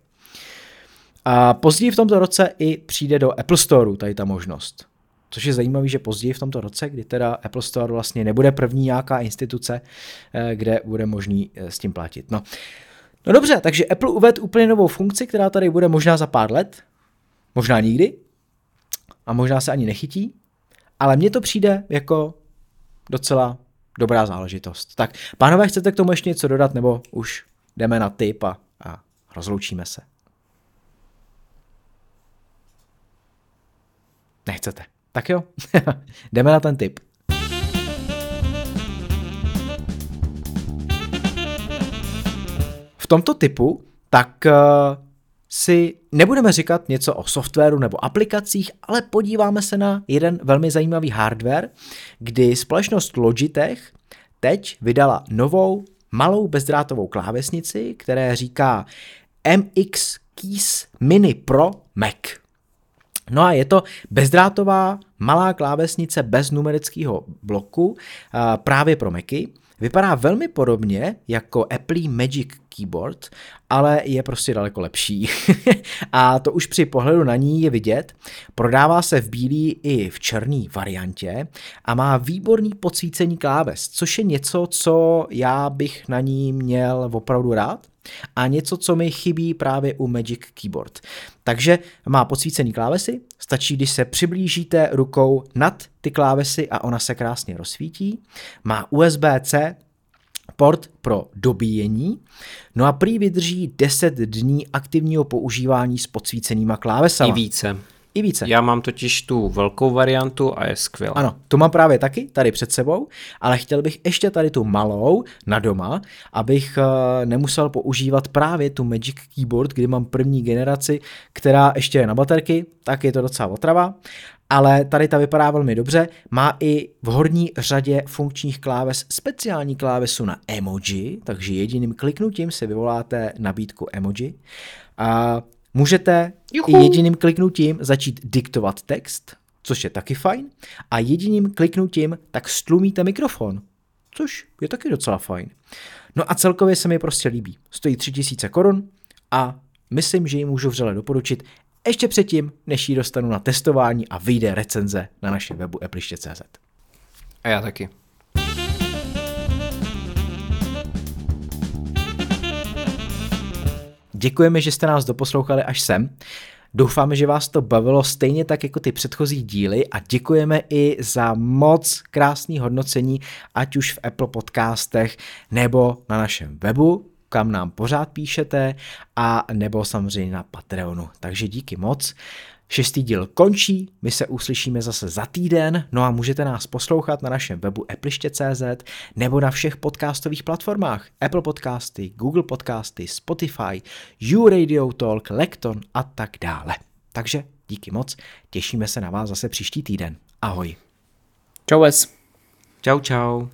A později v tomto roce i přijde do Apple Store tady ta možnost. Což je zajímavé, že později v tomto roce, kdy teda Apple Store vlastně nebude první nějaká instituce, eh, kde bude možný eh, s tím platit. No. no dobře, takže Apple uvedl úplně novou funkci, která tady bude možná za pár let, možná nikdy, a možná se ani nechytí, ale mně to přijde jako docela dobrá záležitost. Tak, pánové, chcete k tomu ještě něco dodat, nebo už jdeme na tip a, a rozloučíme se? Nechcete. Tak jo, jdeme na ten tip. V tomto typu tak uh, si nebudeme říkat něco o softwaru nebo aplikacích, ale podíváme se na jeden velmi zajímavý hardware, kdy společnost Logitech teď vydala novou malou bezdrátovou klávesnici, které říká MX Keys Mini Pro Mac. No a je to bezdrátová malá klávesnice bez numerického bloku právě pro Macy. Vypadá velmi podobně jako Apple Magic Keyboard, ale je prostě daleko lepší. a to už při pohledu na ní je vidět. Prodává se v bílý i v černý variantě a má výborný podsvícení kláves, což je něco, co já bych na ní měl opravdu rád a něco, co mi chybí právě u Magic Keyboard. Takže má podsvícený klávesy, stačí, když se přiblížíte rukou nad ty klávesy a ona se krásně rozsvítí. Má USB-C port pro dobíjení, no a prý vydrží 10 dní aktivního používání s podsvícenýma klávesama. I více. I více. Já mám totiž tu velkou variantu a je skvělá. Ano, tu mám právě taky tady před sebou, ale chtěl bych ještě tady tu malou na doma, abych uh, nemusel používat právě tu Magic Keyboard, kdy mám první generaci, která ještě je na baterky, tak je to docela otrava. Ale tady ta vypadá velmi dobře. Má i v horní řadě funkčních kláves speciální klávesu na emoji, takže jediným kliknutím si vyvoláte nabídku emoji. A Můžete Juhu. i jediným kliknutím začít diktovat text, což je taky fajn, a jediným kliknutím tak stlumíte mikrofon, což je taky docela fajn. No a celkově se mi prostě líbí. Stojí 3000 korun a myslím, že ji můžu vřele doporučit ještě předtím, než ji dostanu na testování a vyjde recenze na našem webu appliště.cz. A já taky. Děkujeme, že jste nás doposlouchali až sem. Doufáme, že vás to bavilo stejně tak jako ty předchozí díly a děkujeme i za moc krásný hodnocení, ať už v Apple podcastech nebo na našem webu, kam nám pořád píšete a nebo samozřejmě na Patreonu. Takže díky moc. Šestý díl končí, my se uslyšíme zase za týden, no a můžete nás poslouchat na našem webu appliště.cz nebo na všech podcastových platformách Apple Podcasty, Google Podcasty, Spotify, YouRadio Talk, Lekton a tak dále. Takže díky moc, těšíme se na vás zase příští týden. Ahoj. Čau, Čau, čau.